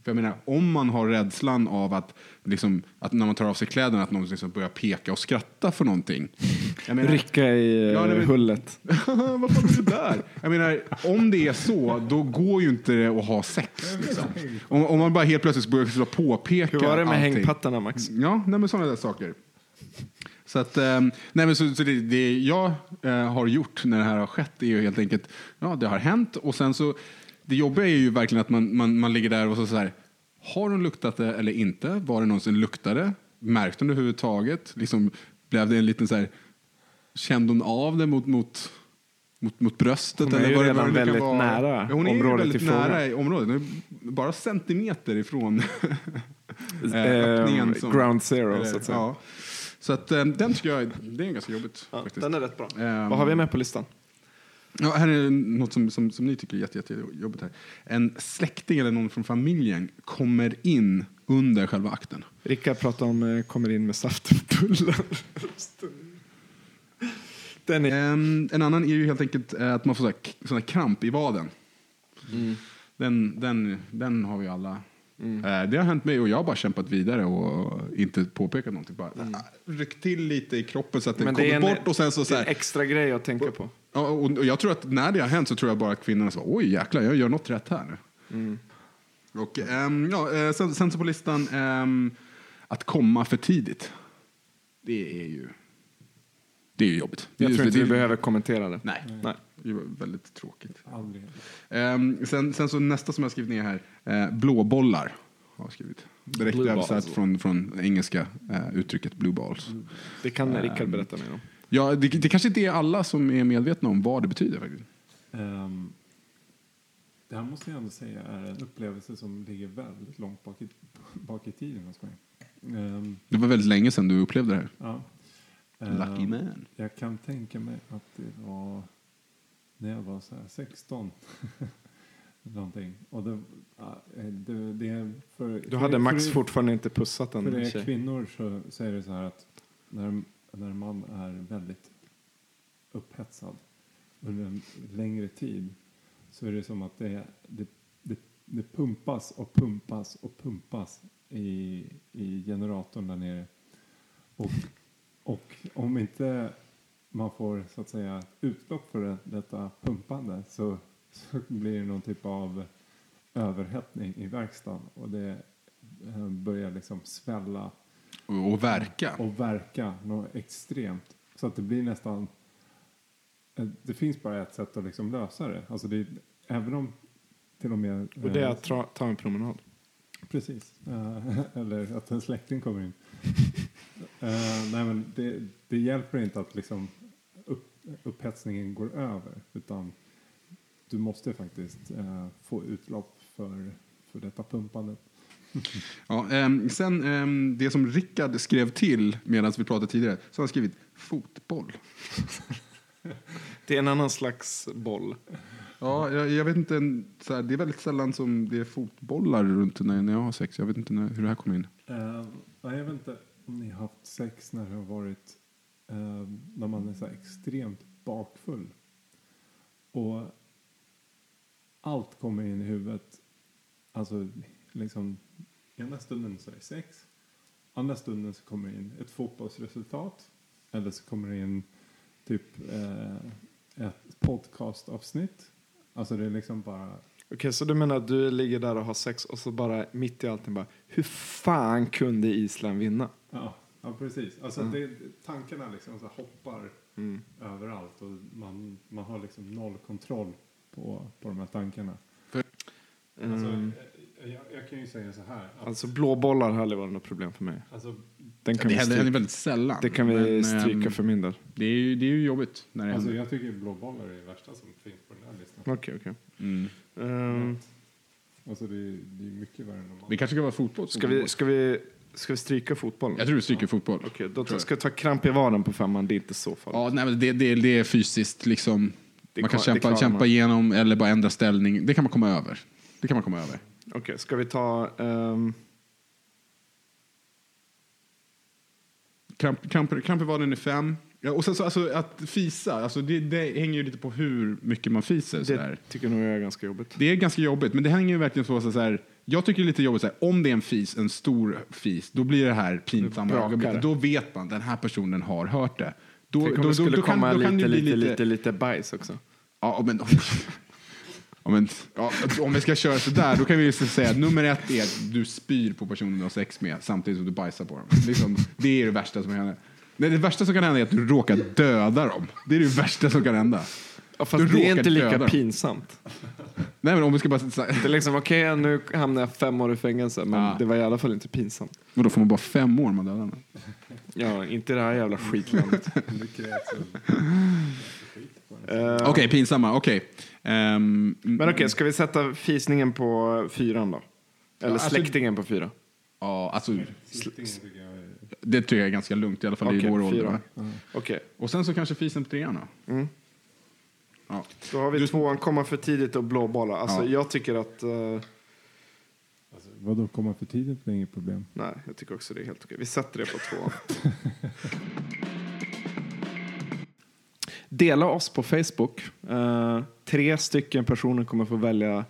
För jag menar, om man har rädslan av att, liksom, att när man tar av sig kläderna att någon liksom börjar peka och skratta för någonting. Menar, Rycka i eh, Ja, nej, men- hullet. vad fan är det där? Jag menar, om det är så, då går ju inte det att ha sex. Liksom. Om, om man bara helt plötsligt börjar påpeka Hur var det med allting. hängpattarna Max? Ja, nej, men sådana där saker. Så, att, ehm, nej, men så, så det, det jag eh, har gjort när det här har skett är ju helt enkelt, ja det har hänt och sen så, det jobbiga är ju verkligen att man, man, man ligger där och så, så här, har hon luktat det eller inte? Var det någon som luktade? Märkte hon det överhuvudtaget? Liksom, blev det en liten så här, kände hon av det mot, mot mot, mot bröstet. Hon är ju vad det- redan det väldigt vara. nära hon är ju området väldigt nära i området. Bara centimeter ifrån eh, Eh, öppningen. som- ground zero, eller, så att säga. Ja. Så att, eh, den tycker jag det är ganska jobbigt. Ja, faktiskt. den är rätt bra. Ehm, Vad har vi med på listan? Ja, här är något som, som, som ni tycker är jätte, jätte, jobbigt här. En släkting eller någon från familjen kommer in under själva akten. Rickard pratar om eh, kommer in med saftbullar. Den är... En, en annan är ju helt enkelt eh, att man får sån här, sån här kramp i vaden. Mm. Den, den, den har vi alla. Eh, Det har hänt mig och jag har bara kämpat vidare och inte påpekat någonting. Bara ah, ryckt till lite i kroppen så att den Mm. Men det kommer en, bort och sen så, så det är en här, extra grej att tänka på. Och, och jag tror att när det har hänt så tror jag bara att kvinnorna sa oj jäklar jag gör något rätt här nu. Mm. Och, ehm, ja, eh, sen, sen så på listan ehm, att komma för tidigt. Det är ju det är ju jobbigt. Jag tror inte vi behöver kommentera det. Nej, Nej. Det var väldigt tråkigt. Aldrig. Ehm, sen, sen så nästa som jag har skrivit ner här, eh, blåbollar. Har jag skrivit. Direkt översatt från, från engelska eh, uttrycket blue balls. Det kan Rickard berätta mer om. Ja, det, det kanske inte är alla som är medvetna om vad det betyder faktiskt. Ehm, det här måste jag ändå säga är en upplevelse som ligger väldigt långt bak i, bak i tiden hos mig. Ehm, Det var väldigt länge sedan du upplevde det här. ja. Lucky Ehm, man. Jag kan tänka mig att det var när jag var så här 16. Någonting. Och det, det, det för, Du hade för, Max för, fortfarande inte pussat För en er tjej. kvinnor så, så är det så här att när, när man är väldigt upphetsad under en längre tid så är det som att det, det, det, det pumpas och pumpas och pumpas i, i generatorn där nere. Och, och om inte man får så att säga utlopp för det, detta pumpande så, så blir det någon typ av överhettning i verkstaden och det eh, börjar liksom svälla Och, verka. och verka något extremt. Så att det blir nästan... eh, Det finns bara ett sätt att liksom lösa det. Alltså det är, även om till och med... Och det är eh, att tra- ta en promenad. Precis. Eller att en släkting kommer in. Nej men det, det hjälper inte att liksom upphetsningen går över. Utan du måste faktiskt eh, få utlopp för, för detta pumpandet. Ja, ehm, sen ehm, det som Rickard skrev till medan vi pratade tidigare, så har han skrivit fotboll. Det är en annan slags boll. Ja, jag, jag vet inte, så här, det är väldigt sällan som det är fotbollar runt när, när jag har sex. Jag vet inte när, hur det här kommer in. Uh, jag vet inte om ni har haft sex när det har varit eh, när man är så extremt bakfull. Och allt kommer in i huvudet. Alltså liksom ena stunden så är det sex. Andra stunden så kommer det in ett fotbollsresultat. Eller så kommer det in typ eh, ett podcastavsnitt. Alltså det är liksom bara Okej, så du menar att du ligger där och har sex och så bara mitt i allting bara, hur fan kunde Island vinna? Ja, Ja, precis. Alltså, det, tankarna liksom så hoppar Mm. överallt och man, man har liksom noll kontroll på, på de här tankarna. Alltså, Mm. jag, jag kan ju säga så här. Att, Alltså blåbollar har aldrig varit något problem för mig. alltså, Den kan Det vi händer, stryka, väldigt sällan. det kan vi Men, stryka ehm, för min del. Det är, ju, det är ju jobbigt när det alltså, händer. jag tycker blåbollar är det värsta som finns på den här listan. Okej, okej. Mm. Ehm, Alltså, det, är- det är mycket värre än normalt. Det kanske ska vara fotboll. ska, vi, ska, vi, ska vi stryka fotbollen? Jag tror du stryker fotboll. Okej, då Tror jag. ska jag ta kramp i vaden på femman. Det är inte så farligt. Ja, nej, men det, det, det är fysiskt liksom. Det man kan klar- det kämpa, klarar kämpa man. igenom eller bara ändra ställning. Det kan man komma över. Det kan man komma över. Okej, ska vi ta... ehm, Kramp, kramp, kramp i vaden är fem. Ja, och sen så alltså, att fisa, alltså, det, det hänger ju lite på hur mycket man fiser. Sådär. det tycker nog jag är ganska jobbigt. Det är ganska jobbigt, men det hänger ju verkligen på så. Jag tycker det är lite jobbigt så om det är en fis, en stor fis, då blir det här pinsamma. Då vet man, den här personen har hört det. Då, Tänk om det skulle kan- komma då kan lite, det bli lite, lite, lite bajs också. Ja, men, ja, men ja, om vi ska köra så där, då kan vi ju säga att nummer ett är att du spyr på personen du har sex med samtidigt som du bajsar på dem. Liksom, det är det värsta som hända. Nej, det värsta som kan hända är att du råkar döda dem. Det är det värsta som kan hända. Ja, fast Du det är inte lika pinsamt. Nej, men om vi ska bara... Det är liksom, okej, nu hamnar jag fem år i fängelse, men Ja. det var i alla fall inte pinsamt. Och då får man bara fem år om man dödar någon. Ja, inte i det här jävla skitlandet. Det krävs väl Eh, Okej, pinsamma. Okej. Ehm, Men okej, ska vi sätta fisningen på fyran då? Eller alltså- släktingen på fyra? Ja, alltså, Slittingen tycker jag är... det tycker jag är ganska lugnt, i alla fall i Okej, vår ålder. va? Okej, Och sen så kanske fisen på trean då. Mm. Ja. då har vi Du- tvåan, komma för tidigt och blåbollar. Alltså, Ja. jag tycker att... eh, Alltså, vadå, komma för tidigt det är inget problem. nej, jag tycker också det är helt okej. Vi sätter det på tvåan. Dela oss på Facebook. Eh, tre stycken personer kommer få välja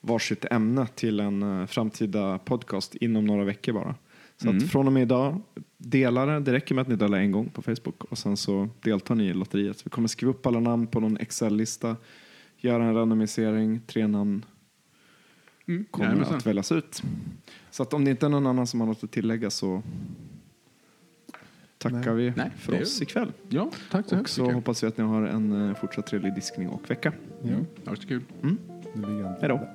varsitt ämne till en eh, framtida podcast inom några veckor bara. Så Mm. att från och med idag, dela det. Det räcker med att ni delar en gång på Facebook och sen så deltar ni i lotteriet. Vi kommer skriva upp alla namn på någon Excel-lista, göra en randomisering, tre namn Mm. kommer jajamensan. att väljas ut. Så att om det inte är någon annan som har något att tillägga så tackar vi Nej, för det är- oss ikväll. Ja, tack så Och så mycket. hoppas vi att ni har en eh, fortsatt trevlig diskning och vecka. Ja, Ja, det var så kul. han Hej då.